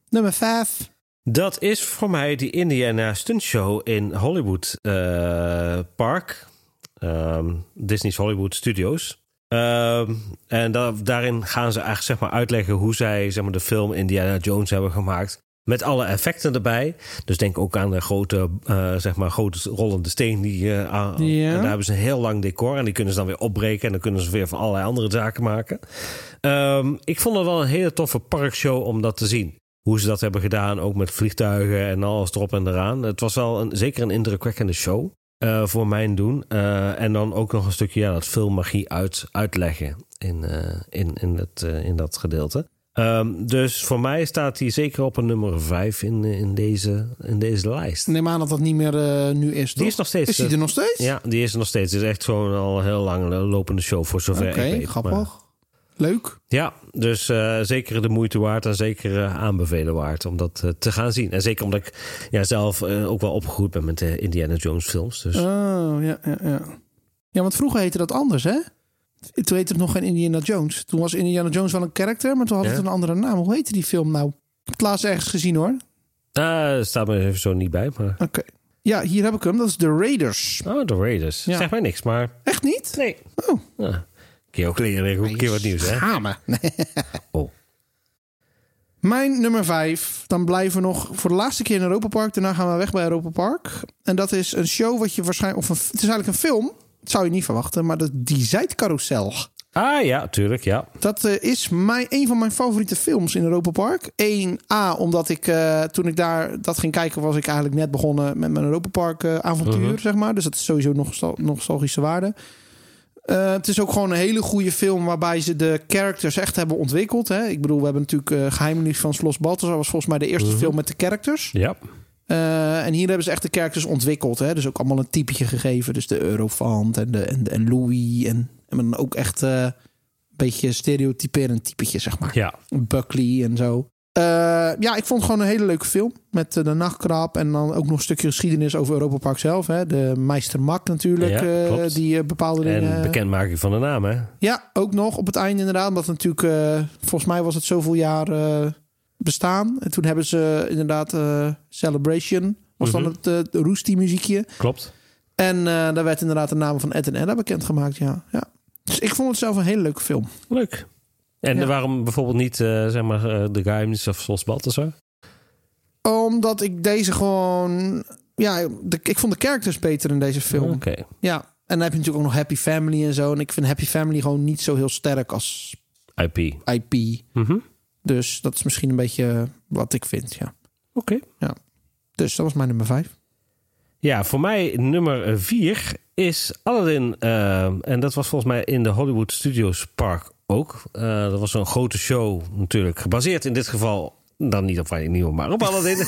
Nummer 5. dat is voor mij die Indiana Stunt Show in Hollywood Park. Ehm, Disney's Hollywood Studios. Ehm, en da- daarin gaan ze eigenlijk zeg maar, uitleggen hoe zij zeg maar, de film Indiana Jones hebben gemaakt. Met alle effecten erbij. Dus denk ook aan de grote, eh, zeg maar, grote rollende steen. Die, eh. En daar hebben ze een heel lang decor. En die kunnen ze dan weer opbreken. En dan kunnen ze weer van allerlei andere zaken maken. Ehm, ik vond het wel een hele toffe parkshow om dat te zien. Hoe ze dat hebben gedaan, ook met vliegtuigen en alles erop en eraan. Het was wel een, zeker een indrukwekkende show eh, voor mijn doen. Eh, en dan ook nog een stukje ja, dat filmmagie uit, uitleggen in, eh, in, in, eh, in dat gedeelte. Ehm, dus voor mij staat hij zeker op een nummer 5 in, in, deze, in deze lijst. Neem aan dat dat niet meer nu is, Die is nog steeds. Is die er nog steeds? ja, die is er nog steeds. Het is echt gewoon al heel lang lopende show voor zover Oké, ik weet. grappig. Maar- Leuk. ja, dus eh, zeker de moeite waard en zeker eh, aanbevelen waard om dat eh, te gaan zien. En zeker omdat ik ja, zelf ook wel opgegroeid ben met de Indiana Jones films. Dus Oh, ja, ja, ja. Ja, want vroeger heette dat anders, hè? Toen heette het nog geen Indiana Jones. Toen was Indiana Jones wel een karakter, maar toen had Ja. het een andere naam. Hoe heette die film nou? Ik heb het laatst ergens gezien, hoor. Ah, staat me even zo niet bij. Maar... Oké. Ja, hier heb ik hem. Dat is The Raiders. Oh, The Raiders. Ja. Zeg mij niks, maar Echt niet? nee. Oh. Ja. Je ook leren, een keer wat nieuws, hè? Schamen. Oh. Mijn nummer vijf. Dan blijven we nog voor de laatste keer in Europa Park. Daarna gaan we weg bij Europa Park. En dat is een show wat je waarschijnlijk... Of een, het is eigenlijk een film. Dat zou je niet verwachten. Maar dat Die Zijtcarousel. Ah ja, tuurlijk, ja. Dat eh, is mijn, een van mijn favoriete films in Europa Park. 1A, omdat ik eh, toen ik daar dat ging kijken, was ik eigenlijk net begonnen met mijn Europa Park eh, avontuur, Mhm. zeg maar. Dus dat is sowieso nog nostal- nostalgische waarde. Eh, het is ook gewoon een hele goede film waarbij ze de characters echt hebben ontwikkeld. Hè. Ik bedoel, we hebben natuurlijk uh, Geheimnis van Slos Balthazar was volgens mij de eerste Mhm. film met de characters. Ja, Eh, en hier hebben ze echt de characters ontwikkeld. Hè? Dus ook allemaal een typetje gegeven. Dus de Eurofant en, de, en, en Louis. En, en dan ook echt eh, een beetje stereotyperend typetje, zeg maar. ja. Buckley en zo. Eh, ja, ik vond het gewoon een hele leuke film. Met eh, de nachtkrab en dan ook nog een stukje geschiedenis over Europa Park zelf. Hè? De Meister Mak natuurlijk, Ja, eh, die bepaalde dingen... En bekendmaking van de naam, hè? Ja, ook nog op het einde inderdaad. Omdat natuurlijk, volgens mij was het zoveel jaar bestaan. En toen hebben ze inderdaad Celebration. Was dan Mhm. het Roestie muziekje. Klopt. En daar werd inderdaad de naam van Ed en Edda bekendgemaakt, ja. ja. Dus ik vond het zelf een hele leuke film. Leuk. En Ja. waarom bijvoorbeeld niet, eh, zeg maar, eh, de Geheimnis of Slos Balthazar? Omdat ik deze gewoon... Ja, de, ik vond de characters beter in deze film. Oké. Ja, en dan heb je natuurlijk ook nog Happy Family en zo. En ik vind Happy Family gewoon niet zo heel sterk als IP. IP. Mhm. Dus dat is misschien een beetje wat ik vind, ja. Oké. Dus dat was mijn nummer vijf. Ja, voor mij nummer vier is Aladdin. eh, en dat was volgens mij in de Hollywood Studios Park ook. Eh, dat was een grote show natuurlijk. Gebaseerd in dit geval dan niet op Finding Nemo, maar op Aladdin.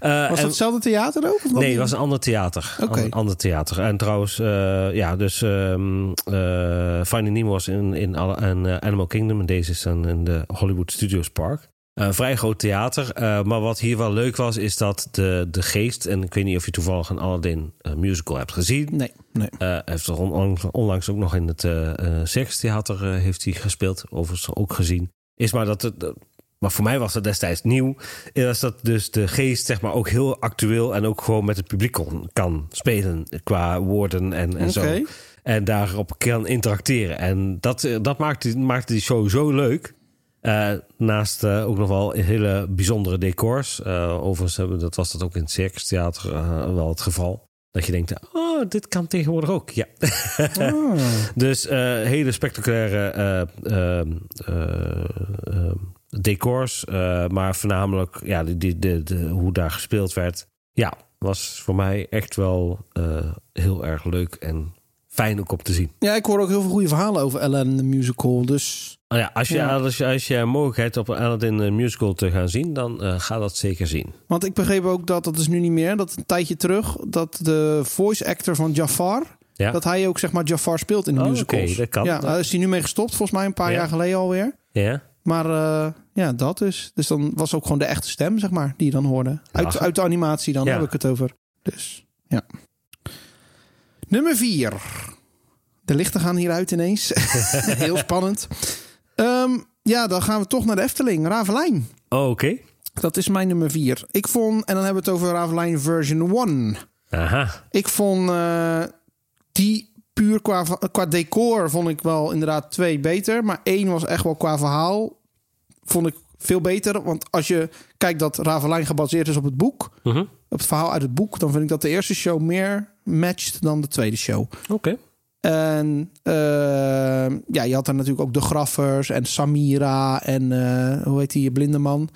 Eh, Was en- dat hetzelfde theater ook? Of Nee, het was een ander theater. Oké. Een ander theater. En trouwens, eh, ja, dus ehm eh, Finding Nemo was in, in alle, eh, Animal Kingdom. En deze is dan in de Hollywood Studios Park. Een vrij groot theater. Eh, maar wat hier wel leuk was, is dat de, de geest... en ik weet niet of je toevallig een Aladdin eh, musical hebt gezien... Nee, nee. Eh, heeft er onlangs, onlangs ook nog in het Circus Theater heeft hij gespeeld. Overigens ook gezien. Is maar dat het... Maar voor mij was het destijds nieuw. Is dat dus de geest zeg maar ook heel actueel en ook gewoon met het publiek kon, kan spelen qua woorden en, en Oké. zo. En daarop kan interacteren. En dat, eh, dat maakte, maakte die show zo leuk. Uh, naast uh, ook nog wel hele bijzondere decors. Uh, overigens hebben, dat was dat ook in het Circus Theater wel het geval. Dat je denkt, oh, dit kan tegenwoordig ook. Ja. Ah. dus eh, hele spectaculaire eh, eh, eh, eh, decors. eh, maar voornamelijk ja, die, die, de, de, hoe daar gespeeld werd. Ja, was voor mij echt wel eh, heel erg leuk en fijn ook op te zien. Ja, ik hoor ook heel veel goede verhalen over Ellen de musical. Dus Oh ja, als je, Ja. Als je, als je mogelijkheid op Aladdin een musical te gaan zien, dan eh, ga dat zeker zien. Want ik begreep ook dat, dat is nu niet meer, dat een tijdje terug, dat de voice actor van Jafar, Ja, dat hij ook zeg maar Jafar speelt in de Oh, musicals. oké, dat kan. Ja, daar is hij nu mee gestopt, volgens mij een paar Ja. jaar geleden alweer. ja? Maar eh, ja, dat dus. Dus dan was ook gewoon de echte stem, zeg maar, die je dan hoorde. Uit, uit de animatie dan Ja. heb ik het over. Dus, ja. Nummer vier. De lichten gaan hieruit ineens. Heel spannend. Ehm, ja, dan gaan we toch naar de Efteling. Ravelijn. Oh, oké. Dat is mijn nummer vier. Ik vond, en dan hebben we het over Ravelijn version 1. Aha. Ik vond eh, die puur qua, qua decor vond ik wel inderdaad twee beter. Maar één was echt wel qua verhaal vond ik veel beter. Want als je kijkt dat Ravelijn gebaseerd is op het boek, Mhm. op het verhaal uit het boek, dan vind ik dat de eerste show meer matcht dan de tweede show. Oké. En eh, ja, je had dan natuurlijk ook de Graffers en Samira en eh, hoe heet die blinde man?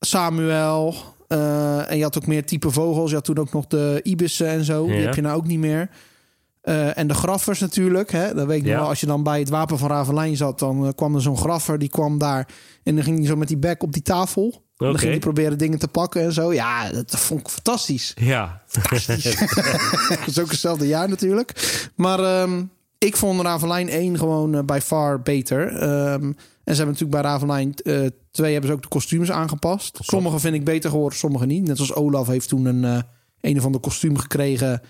Samuel. Eh, en je had ook meer type vogels. Je had toen ook nog de ibissen en zo. Die heb je nou ook niet meer. Eh, en de graffers natuurlijk. Hè? Dat weet ik nog wel. Als je dan bij het wapen van Ravelijn zat, dan kwam er zo'n graffer. Die kwam daar en dan ging hij zo met die bek op die tafel. En dan ging hij proberen dingen te pakken en zo. Ja, dat vond ik fantastisch. Ja. Fantastisch. dat is ook hetzelfde jaar natuurlijk. Maar ehm, ik vond Ravelijn 1 gewoon eh, by far beter. Ehm, en ze hebben natuurlijk bij Ravelijn eh 2 hebben ze ook de kostuums aangepast. Sommige vind ik beter geworden, sommige niet. Net zoals Olaf heeft toen een, eh, een of ander kostuum gekregen.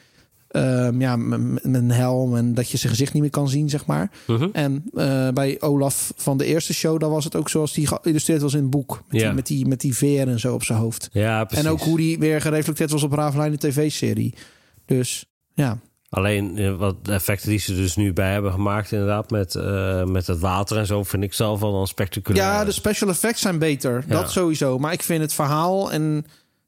Ehm, ja, met een helm en dat je zijn gezicht niet meer kan zien, zeg maar. Mhm. En eh, bij Olaf van de eerste show, daar was het ook zoals die geïllustreerd was in het boek. Met, Ja. die, met, die, met die veer en zo op zijn hoofd. Ja, precies. En ook hoe die weer gereflecteerd was op Ravelijn de tv-serie. Dus ja, Alleen eh, wat de effecten die ze dus nu bij hebben gemaakt, inderdaad, met, eh, met het water en zo, vind ik zelf wel dan spectaculair. ja, de special effects zijn beter. Ja. Dat sowieso. Maar ik vind het verhaal en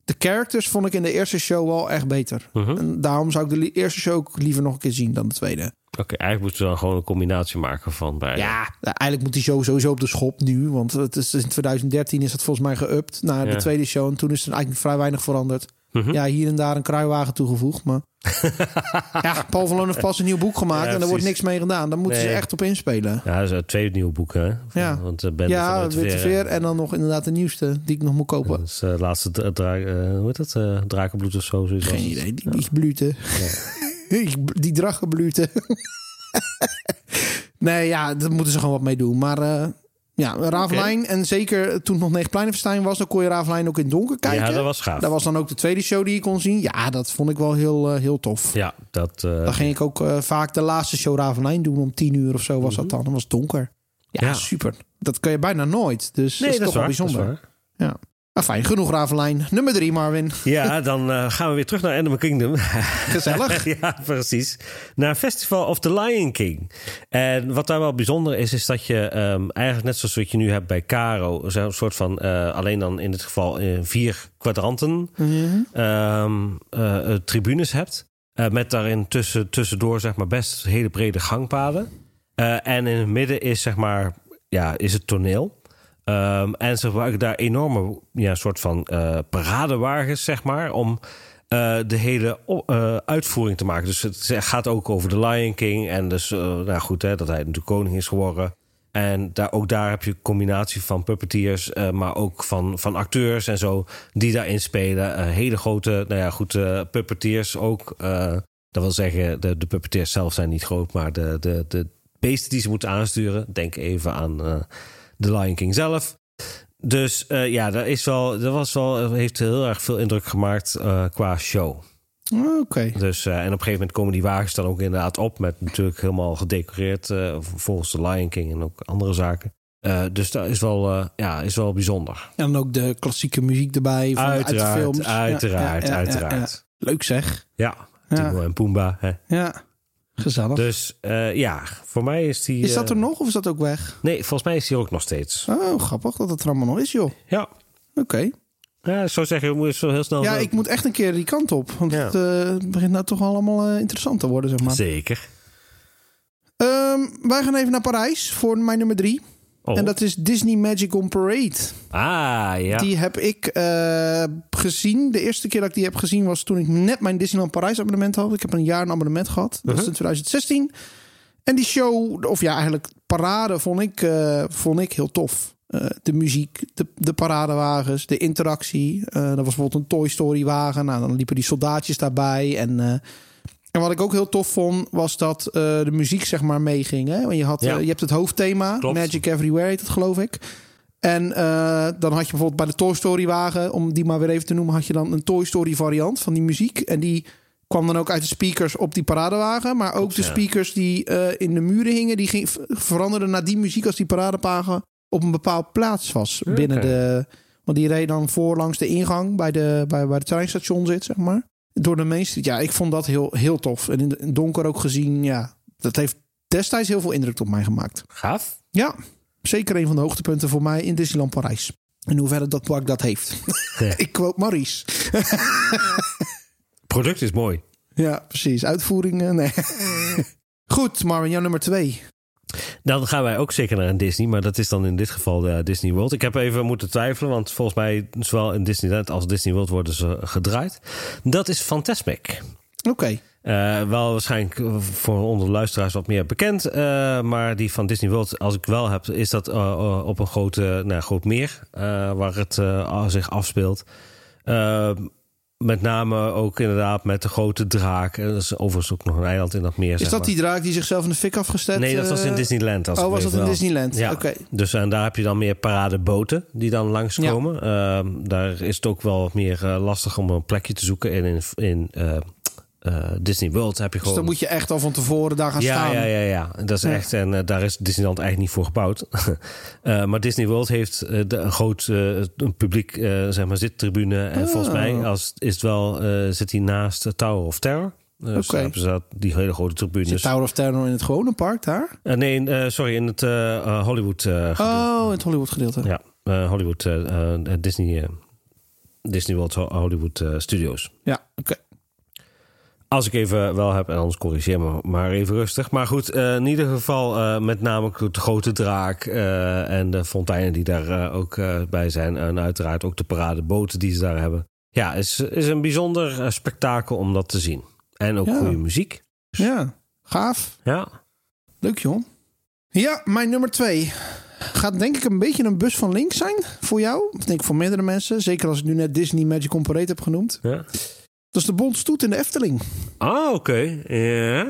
de characters vond ik in de eerste show wel echt beter. Mhm. En daarom zou ik de eerste show ook liever nog een keer zien dan de tweede. Oké, eigenlijk moeten we dan gewoon een combinatie maken van beide. Ja, eigenlijk moet die show sowieso op de schop nu. Want het is, in 2013 is het volgens mij geüpt naar Ja. de tweede show. En toen is er eigenlijk vrij weinig veranderd. Mhm. Ja, hier en daar een kruiwagen toegevoegd. Maar ja, Paul van Loon heeft pas een nieuw boek gemaakt. Ja, en er wordt niks mee gedaan. Daar moeten ze echt op inspelen. Ja, dat is twee nieuwe boeken, hè? Ja. Want uh, Ben Ja, de Witte Veer, en dan nog inderdaad de nieuwste die ik nog moet kopen. Dat is eh, laatste dra dra- eh, hoe heet dat? Eh, drakenbloed of zo. Geen idee, die, die bluten. die drachenbluten. nee, ja, daar moeten ze gewoon wat mee doen. Maar eh, ja, Ravelijn en zeker toen het nog Negenpleinenfestijn was... dan kon je Ravelijn ook in het donker kijken. Ja, dat was gaaf. Dat was dan ook de tweede show die je kon zien. Ja, dat vond ik wel heel, eh, heel tof. Ja, dat... eh, Dan ging ik ook eh, vaak de laatste show Ravelijn doen. Om tien uur of zo was dat dan. Dan was het donker. Ja, Mhm. Ja. super. Dat kan je bijna nooit. Dus nee, dat is toch wel waar, bijzonder. Ja. Maar fijn, genoeg Ravelijn. Nummer drie, Marvin. Ja, dan eh, gaan we weer terug naar Animal Kingdom. Gezellig. ja, precies. Naar Festival of the Lion King. En wat daar wel bijzonder is, is dat je ehm, eigenlijk net zoals wat je nu hebt bij Caro, zo'n soort van, eh, alleen dan in dit geval in vier kwadranten, ehm, eh, tribunes hebt. Met daarin tussen, tussendoor zeg maar best hele brede gangpaden. En in het midden is zeg maar, ja, is het toneel. Ehm, en ze gebruiken daar enorme ja, soort van eh, paradewagens, zeg maar, om eh, de hele eh, uitvoering te maken. Dus het gaat ook over de Lion King. En dus, nou goed, hè, dat hij natuurlijk koning is geworden. En daar, ook daar heb je een combinatie van puppeteers, maar ook van, van acteurs en zo, die daarin spelen. Hele grote, nou ja, goed, puppeteers ook. dat wil zeggen, de, de puppeteers zelf zijn niet groot, maar de, de, de beesten die ze moeten aansturen. Denk even aan de Lion King zelf. Dus eh, ja, dat, is wel, dat was wel, heeft heel erg veel indruk gemaakt eh, qua show. Oké. Dus, eh, en op een gegeven moment komen die wagens dan ook inderdaad op. Met natuurlijk helemaal gedecoreerd volgens de Lion King en ook andere zaken. Dus dat is wel, ja, is wel bijzonder. En dan ook de klassieke muziek erbij van, uit de Uiteraard, films. Uiteraard, ja, ja, ja, uiteraard. Leuk zeg. Ja. Timon en Pumbaa. Hè. Ja, gezellig. Dus eh, ja, voor mij is die... is dat eh, er nog of is dat ook weg? Nee, volgens mij is die ook nog steeds. Oh, grappig dat het er allemaal nog is, joh. Ja, Oké. Ja, zou zeggen, je moet zo heel snel... Ja, ik moet echt een keer die kant op. Want Ja. het eh, begint nou toch allemaal eh, interessant te worden, zeg maar. Zeker. Ehm, wij gaan even naar Parijs voor mijn nummer drie. Oh. En dat is Disney Magic on Parade. Ah, ja. Die heb ik eh, gezien. De eerste keer dat ik die heb gezien was toen ik net mijn Disneyland Parijs abonnement had. Ik heb een jaar een abonnement gehad. Dat was in 2016. En die show, of ja, eigenlijk parade, vond ik, eh, vond ik heel tof. Eh, de muziek, de, de paradewagens, de interactie. Eh dat was bijvoorbeeld een Toy Story wagen. Nou, dan liepen die soldaatjes daarbij. En, en wat ik ook heel tof vond, was dat eh, de muziek zeg maar meeging. Hè? Want je, had, Ja. eh, je hebt het hoofdthema, Klopt. Magic Everywhere heet het geloof ik. En eh, dan had je bijvoorbeeld bij de Toy Story wagen, om die maar weer even te noemen, had je dan een Toy Story variant van die muziek. En die kwam dan ook uit de speakers op die paradewagen. Maar ook de speakers die in de muren hingen, die ging, veranderden naar die muziek als die paradewagen op een bepaald plaats was. Binnen de. Want die reed dan voor langs de ingang bij de, bij, waar het treinstation zit, zeg maar. Door de Street. Ja, ik vond dat heel, heel tof. En in donker ook gezien, ja, dat heeft destijds heel veel indruk op mij gemaakt. Gaaf. Ja, zeker een van de hoogtepunten voor mij in Disneyland Parijs. En hoe verder dat park dat heeft. Ja. ik quote Maurice. product is mooi. Ja, precies. Uitvoeringen, nee. Goed, Marvin, jouw nummer twee. Dan gaan wij ook zeker naar een Disney, maar dat is dan in dit geval de Disney World. Ik heb even moeten twijfelen, want volgens mij zowel in Disneyland als Disney World worden ze gedraaid. Dat is Fantasmic. Oké. Eh, wel waarschijnlijk voor onder de luisteraars wat meer bekend. eh, maar die van Disney World, als ik wel heb, is dat eh, eh, op een grote, nou, groot meer waar het zich afspeelt. Met name ook inderdaad met de grote draak. Er is overigens ook nog een eiland in dat meer. Is dat maar. die draak die zichzelf in de fik afgezet? Nee, dat was in Disneyland. Als oh, was dat in wel. Disneyland? Ja. Oké. Dus en daar heb je dan meer paradeboten die dan langskomen. Ja. Uh, daar is het ook wel wat meer uh, lastig om een plekje te zoeken. En in, in uh, Disney World heb je gewoon... Dus dan moet je echt al van tevoren daar gaan ja, staan. Ja, ja, ja. Dat is Ja. echt... En uh, daar is Disneyland eigenlijk niet voor gebouwd. uh, maar Disney World heeft uh, de, een groot een publiek, zeg maar, zittribune. En Oh. volgens mij als, is het wel, zit hij naast Tower of Terror. Dus Oké. hebben ze dat, die hele grote tribunes. Zit Tower of Terror in het gewone park daar? Nee, sorry, in het Hollywood gedeelte. Oh, in het Hollywood gedeelte. Ja, Hollywood, Disney, Disney World Hollywood Studios. Ja, oké. Als ik even wel heb, en anders corrigeer me maar even rustig. Maar goed, uh, in ieder geval uh, met name de grote draak uh, en de fonteinen die daar ook bij zijn. En uiteraard ook de paradeboten die ze daar hebben. Ja, is, is een bijzonder spektakel om dat te zien. En ook Ja. goede muziek. Ja, gaaf. Ja, Leuk, joh. Ja, mijn nummer twee. Gaat denk ik een beetje een bus van links zijn voor jou. Of denk ik voor meerdere mensen. Zeker als ik nu net Disney Magic on Parade heb genoemd. ja. Dat is de Bond Stoet in de Efteling. Ah, oké. Ja, ja,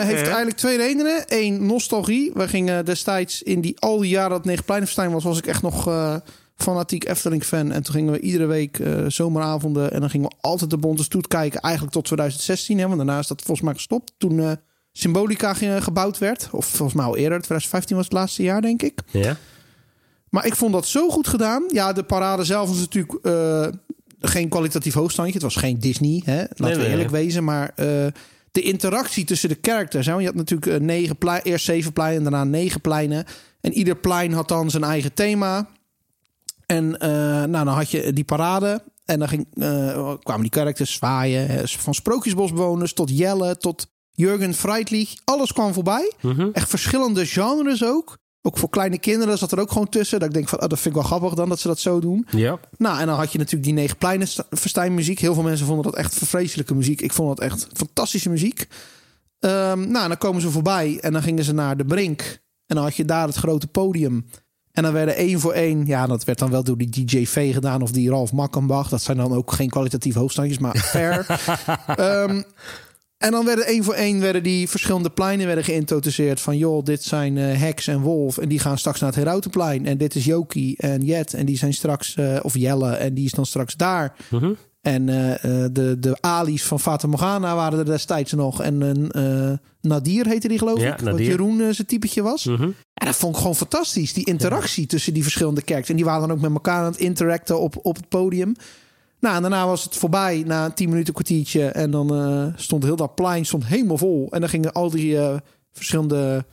Eh, heeft ja. eigenlijk twee redenen. Eén, nostalgie. We gingen destijds in die al die jaren dat Negenpleinenfestijn was... was ik echt nog eh, fanatiek Efteling-fan. En toen gingen we iedere week eh, zomeravonden... en dan gingen we altijd de Bonte Stoet kijken. Eigenlijk tot 2016, hè, want daarna is dat volgens mij gestopt. Toen Symbolica ge- gebouwd werd. Of volgens mij al eerder. 2015 was het laatste jaar, denk ik. Ja? Maar ik vond dat zo goed gedaan. Ja, de parade zelf was natuurlijk geen kwalitatief hoogstandje. Het was geen Disney, hè? laten Nee, we nee, eerlijk wezen. Maar eh, de interactie tussen de characters. Hè? Want je had natuurlijk eh, negen plein, eerst zeven pleinen en daarna negen pleinen. En ieder plein had dan zijn eigen thema. En eh, nou, dan had je die parade. En dan ging, kwamen die characters zwaaien. hè, Van Sprookjesbosbewoners tot Jelle tot Jurgen Freitlich. Alles kwam voorbij. Mhm. Echt verschillende genres ook. Ook voor kleine kinderen zat er ook gewoon tussen. Dat ik denk van, oh, dat vind ik wel grappig dan dat ze dat zo doen. Ja. Nou, en dan had je natuurlijk die negen pleinen verstijn muziek. Heel veel mensen vonden dat echt vreselijke muziek. Ik vond dat echt fantastische muziek. Ehm, nou, en dan komen ze voorbij en dan gingen ze naar de Brink. En dan had je daar het grote podium. En dan werden één voor één, ja, dat werd dan wel door die DJ V gedaan of die Ralf Makkenbach. Dat zijn dan ook geen kwalitatief hoogstandjes, maar fair. Ehm, en dan werden één voor één werden die verschillende pleinen werden geïntroduceerd. Van joh, dit zijn eh Hex en Wolf. En die gaan straks naar het Herautenplein. En dit is Jokie en Jet. En die zijn straks, eh, of Jelle. En die is dan straks daar. Mhm. En eh, de, de Ali's van Fata Morgana waren er destijds nog. En een Nadir heette die geloof Ja, ik. Wat Nadir. Jeroen eh, zijn typetje was. Mhm. En dat vond ik gewoon fantastisch. Die interactie tussen die verschillende kerks. En die waren dan ook met elkaar aan het interacten op, op het podium. Nou, en daarna was het voorbij na een tien minuten kwartiertje. En dan eh, stond heel dat plein stond helemaal vol. En dan gingen al die eh, verschillende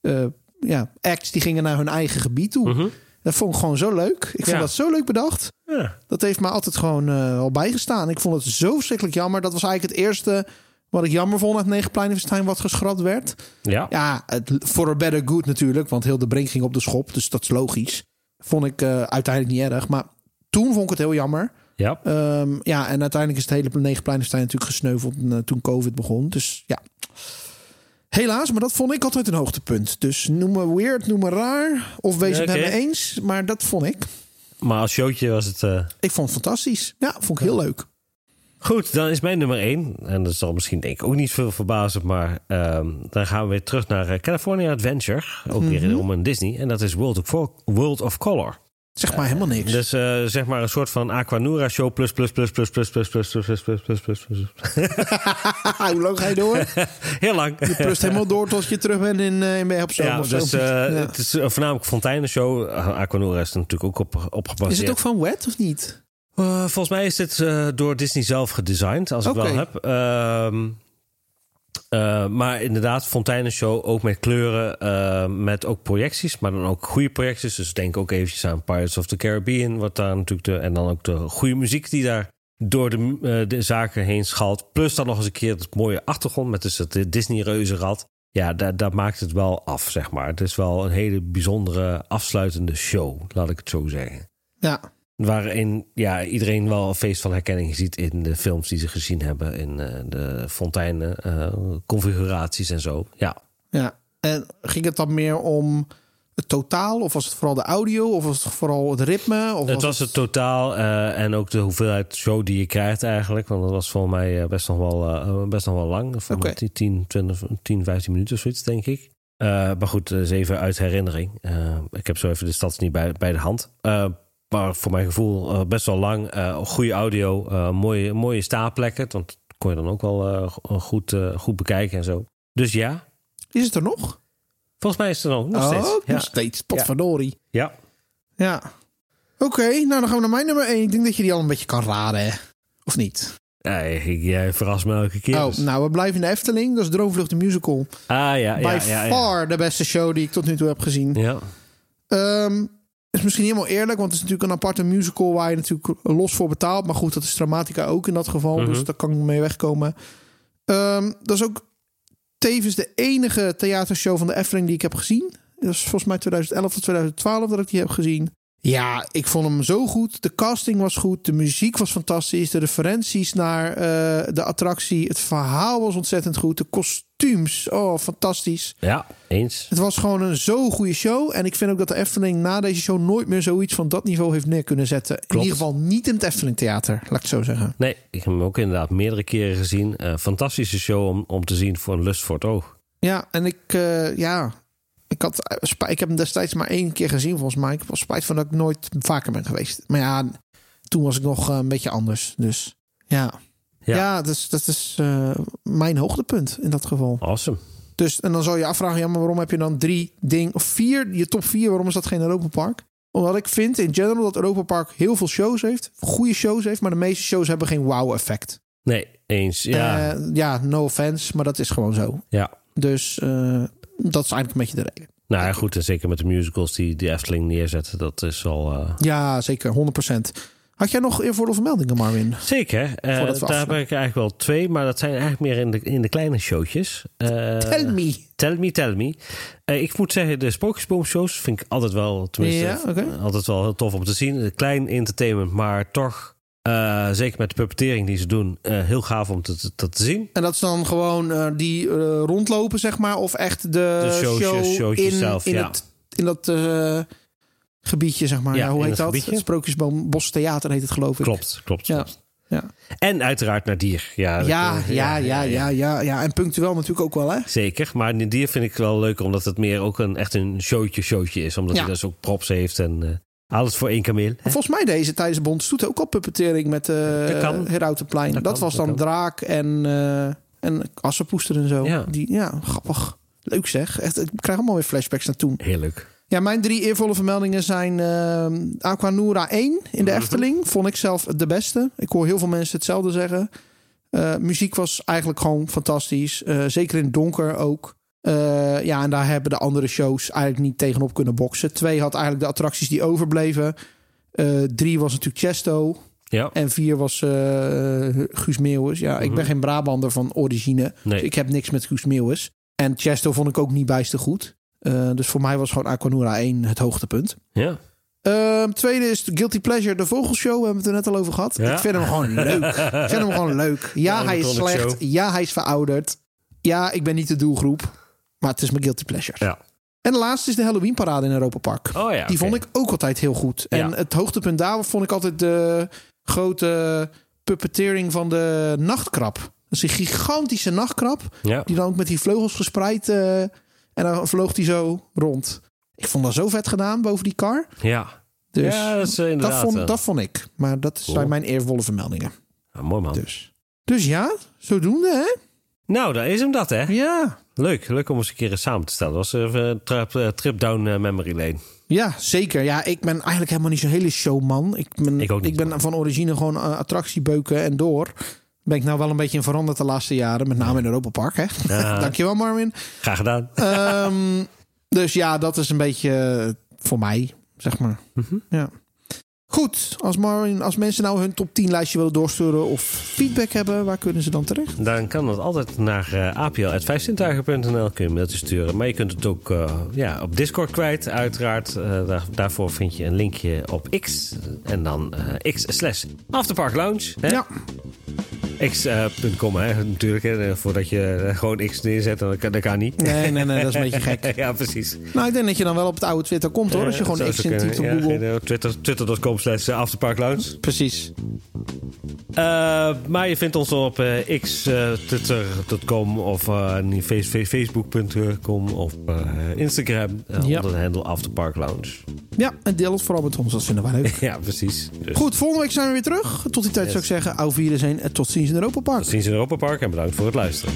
eh, ja, acts die gingen naar hun eigen gebied toe. Mhm. Dat vond ik gewoon zo leuk. Ik vond dat zo leuk bedacht. Ja. Dat heeft me altijd gewoon al bijgestaan. Ik vond het zo verschrikkelijk jammer. Dat was eigenlijk het eerste wat ik jammer vond uit Negenpleinenfestijn wat geschrapt werd. Ja. Ja, het, for a better good natuurlijk. Want heel de brink ging op de schop. Dus dat is logisch. Vond ik uiteindelijk niet erg. Maar toen vond ik het heel jammer. Ja. Ehm, ja, en uiteindelijk is het hele Negenpleinenfestijn natuurlijk gesneuveld eh, toen COVID begon. Dus ja. Helaas, maar dat vond ik altijd een hoogtepunt. Dus noem me weird, noem me raar. Of wees Ja, het met me eens. Maar dat vond ik. Maar als showtje was het... eh, Ik vond het fantastisch. Ja, vond ik heel leuk. Goed, dan is mijn nummer één. En dat zal misschien denk ik ook niet veel verbazen. Maar ehm, dan gaan we weer terug naar eh, California Adventure. Ook weer Mhm. om een Disney. En dat is World of, Fo- World of Color. Zeg maar helemaal niks. Dus eh, zeg maar een soort van Aquanura show plus plus plus plus plus plus plus plus plus plus plus plus plus. Hoe lang ga je door? Heel lang. Je plust helemaal door tot je terug bent in, uh, in op Ja, dus eh, Ja. het is een voornamelijk fonteinen-show. Aquanura is er natuurlijk ook op, op gebaseerd. Is het ook van Wet of niet? Eh, volgens mij is dit eh, door Disney zelf gedesigned, als ik wel heb. Eh, maar inderdaad, fonteinenshow ook met kleuren, eh, met ook projecties, maar dan ook goede projecties. Dus denk ook eventjes aan Pirates of the Caribbean, wat daar natuurlijk de, en dan ook de goede muziek die daar door de, eh, de zaken heen schalt. Plus dan nog eens een keer het mooie achtergrond met dus het Disney reuzenrad. Ja, dat, dat maakt het wel af, zeg maar. Het is wel een hele bijzondere afsluitende show, laat ik het zo zeggen. Ja. Waarin ja, iedereen wel een feest van herkenning ziet in de films die ze gezien hebben. In eh, de fonteinen, eh, configuraties en zo. Ja. ja. En ging het dan meer om het totaal? Of was het vooral de audio? Of was het vooral het ritme? Of Het was het totaal eh, en ook de hoeveelheid show die je krijgt eigenlijk. Want dat was volgens mij best nog wel, best nog wel lang. Mij Oké. 10, 20, 10, 15 minuten of zoiets, denk ik. Maar goed, dat is even uit herinnering. Ik heb zo even de stads niet bij, bij de hand. Maar voor mijn gevoel eh, best wel lang. Eh, goede audio, eh, mooie, mooie staplekken. Want dat kon je dan ook wel go- goed, goed bekijken en zo. Dus ja, Is het er nog? volgens mij is het er nog, nog steeds. Oh, Ja. nog steeds. Potverdorie. ja. Ja. Oké, nou dan gaan we naar mijn nummer 1. Ik denk dat je die al een beetje kan raden, hè? Of niet? Ja, ik- jij verrast me elke keer. Oh, nou, we blijven in de Efteling. Dat is Droomvlucht de Musical. ah ja, ja, By ja, ja. far de beste show die ik tot nu toe heb gezien. Ja. Ehm, is misschien helemaal eerlijk, want het is natuurlijk een aparte musical waar je natuurlijk los voor betaalt. Maar goed, dat is Dramatica ook in dat geval. Mhm. Dus daar kan ik mee wegkomen. Ehm, dat is ook tevens de enige theatershow van de Efteling die ik heb gezien. Dat is volgens mij 2011 of 2012 dat ik die heb gezien. Ja, ik vond hem zo goed. De casting was goed. De muziek was fantastisch. De referenties naar eh, de attractie. Het verhaal was ontzettend goed. De kostuums. Oh, fantastisch. Ja, eens. Het was gewoon een zo goede show. En ik vind ook dat de Efteling na deze show nooit meer zoiets van dat niveau heeft neer kunnen zetten. In Klopt. ieder geval niet in het Efteling Theater, laat ik het zo zeggen. Nee, ik heb hem ook inderdaad meerdere keren gezien. Eh, fantastische show om, om te zien voor een lust voor het oog. Ja, en ik, eh, ja, ik, had, eh, ik heb hem destijds maar één keer gezien volgens mij. Ik wel spijt van dat ik nooit vaker ben geweest. Maar ja, toen was ik nog eh, een beetje anders. Dus ja, Ja. ja, dat is, dat is eh, mijn hoogtepunt in dat geval. Awesome. Dus, en dan zou je afvragen, ja, maar waarom heb je dan drie ding of vier, je top vier, waarom is dat geen Europa Park? Omdat ik vind in general dat Europa Park heel veel shows heeft, goede shows heeft, maar de meeste shows hebben geen wow-effect. Nee, eens. Ja, ja, no offense, maar dat is gewoon zo. ja. Dus dat is eigenlijk een beetje de reden. Nou ja, goed. En zeker met de musicals die de Efteling neerzetten. Dat is al... eh, Ja, zeker, 100%. Had jij nog eervolle vermeldingen, Marvin? Zeker. Eh, daar heb ik eigenlijk wel twee. Maar dat zijn eigenlijk meer in de, in de kleine showtjes. Eh, Tell me. Tell me, tell me. Ik moet zeggen, de Sprookjesboom-shows vind ik altijd wel, tenminste, Ja, altijd wel heel tof om te zien. Klein entertainment, maar toch, eh, zeker met de puppetering die ze doen, eh, heel gaaf om te, te, te zien. En dat is dan gewoon eh, die rondlopen, zeg maar, of echt de, De showtjes, show in, zelf, in, ja. het, in dat gebiedje, zeg maar. Ja, Ja, hoe heet dat? Het Sprookjesboom Bos Theater heet het, geloof ik. Klopt, klopt, Ja. klopt. Ja, En uiteraard naar dier. Ja, dat- ja, ja, ja, ja, ja, ja. En punctueel natuurlijk ook wel, hè? Zeker, maar in dier vind ik wel leuker omdat het meer ook een echt een showtje showtje is. Omdat hij dus ook props heeft en alles voor één kameel. hè? Volgens mij deze tijdens de Bond Stoet ook al puppetering met uh. Herautenplein. Dat, Dat kan, was dan. Draak en, eh en Assenpoester en zo. Ja. Die, ja, grappig. Leuk zeg. Echt, ik krijg allemaal weer flashbacks naar toen. Heerlijk. Ja, mijn drie eervolle vermeldingen zijn eh Aquanura 1 in de Efteling. Vond ik zelf de beste. Ik hoor heel veel mensen hetzelfde zeggen. Muziek was eigenlijk gewoon fantastisch. Zeker in het donker ook. Eh, ja, en daar hebben de andere shows eigenlijk niet tegenop kunnen boksen. Twee had eigenlijk de attracties die overbleven. Eh, drie was natuurlijk Chesto. Ja. En vier was eh, Guus Meeuwis. Ja, ik ben geen Brabander van origine. Mhm. Nee. Dus ik heb niks met Guus Meeuwis. En Chesto vond ik ook niet bijster goed. Dus voor mij was gewoon Aquanura 1 het hoogtepunt. Ja. Ehm, tweede is Guilty Pleasure, de Vogelshow. We hebben het er net al over gehad. Ja. Ik vind hem gewoon leuk. Ik vind hem gewoon leuk. Ja, hij is slecht. show. Ja, hij is verouderd. Ja, ik ben niet de doelgroep. Maar het is mijn Guilty Pleasure. Ja. En de laatste is de Halloween parade in Europa Park. Oh ja. Die vond ik ook altijd heel goed. En Ja. het hoogtepunt daar vond ik altijd de grote puppeteering van de nachtkrab. Dat is een gigantische nachtkrab. Ja. Die dan ook met die vleugels gespreid. eh, en dan vloog die zo rond. Ik vond dat zo vet gedaan boven die kar. Ja. Dus ja, dat is dat, inderdaad... vond, eh, dat vond ik. Maar dat zijn Cool. mijn eervolle vermeldingen. ja, mooi man. Dus. dus ja, zodoende hè? Nou, daar is hem dat, hè? Ja. Leuk. Leuk om eens een keer samen te stellen. Dat was even een trip, eh, trip down eh, memory lane. Ja, zeker. Ja, ik ben eigenlijk helemaal niet zo'n hele showman. Ik ben, Ik ook niet. ben van origine gewoon eh, attractiebeuken en door. Ben ik nou wel een beetje in veranderd de laatste jaren. Met name in Europa Park, hè? Ja. Dankjewel, Marvin. Graag gedaan. Ehm, dus ja, dat is een beetje eh, voor mij, zeg maar. Mhm. Ja. Goed, als, Marvin, als mensen nou hun top 10 lijstje willen doorsturen of feedback hebben, waar kunnen ze dan terecht? Dan kan dat altijd naar uh, apl.vijfzintuigen.nl kun je een mailtje sturen. Maar je kunt het ook eh, ja, op Discord kwijt, uiteraard. Eh, daar, daarvoor vind je een linkje op X. En dan eh, X slash Afterpark Lounge. Hè? Ja, X.com, hè, natuurlijk. Hè, voordat je eh, gewoon X neerzet, dat kan, dat kan niet. nee, nee, nee, dat is een beetje gek. ja, precies. Nou, ik denk dat je dan wel op het oude Twitter komt hoor. Als je Eh, gewoon X intypt op Google. eh, Twitter, Twitter.com slash Afterpark Lounge. Precies. Maar je vindt ons op uh, x, uh, twitter.com of face, facebook.com of Instagram onder de handle Afterpark Lounge. Ja, en deel het vooral met ons. Dat vinden wij leuk. ja, precies. Dus Goed, volgende week zijn we weer terug. Tot die tijd zou ik zeggen, au vieren zijn en tot ziens in Europa Park. Tot ziens in Europa Park en bedankt voor het luisteren.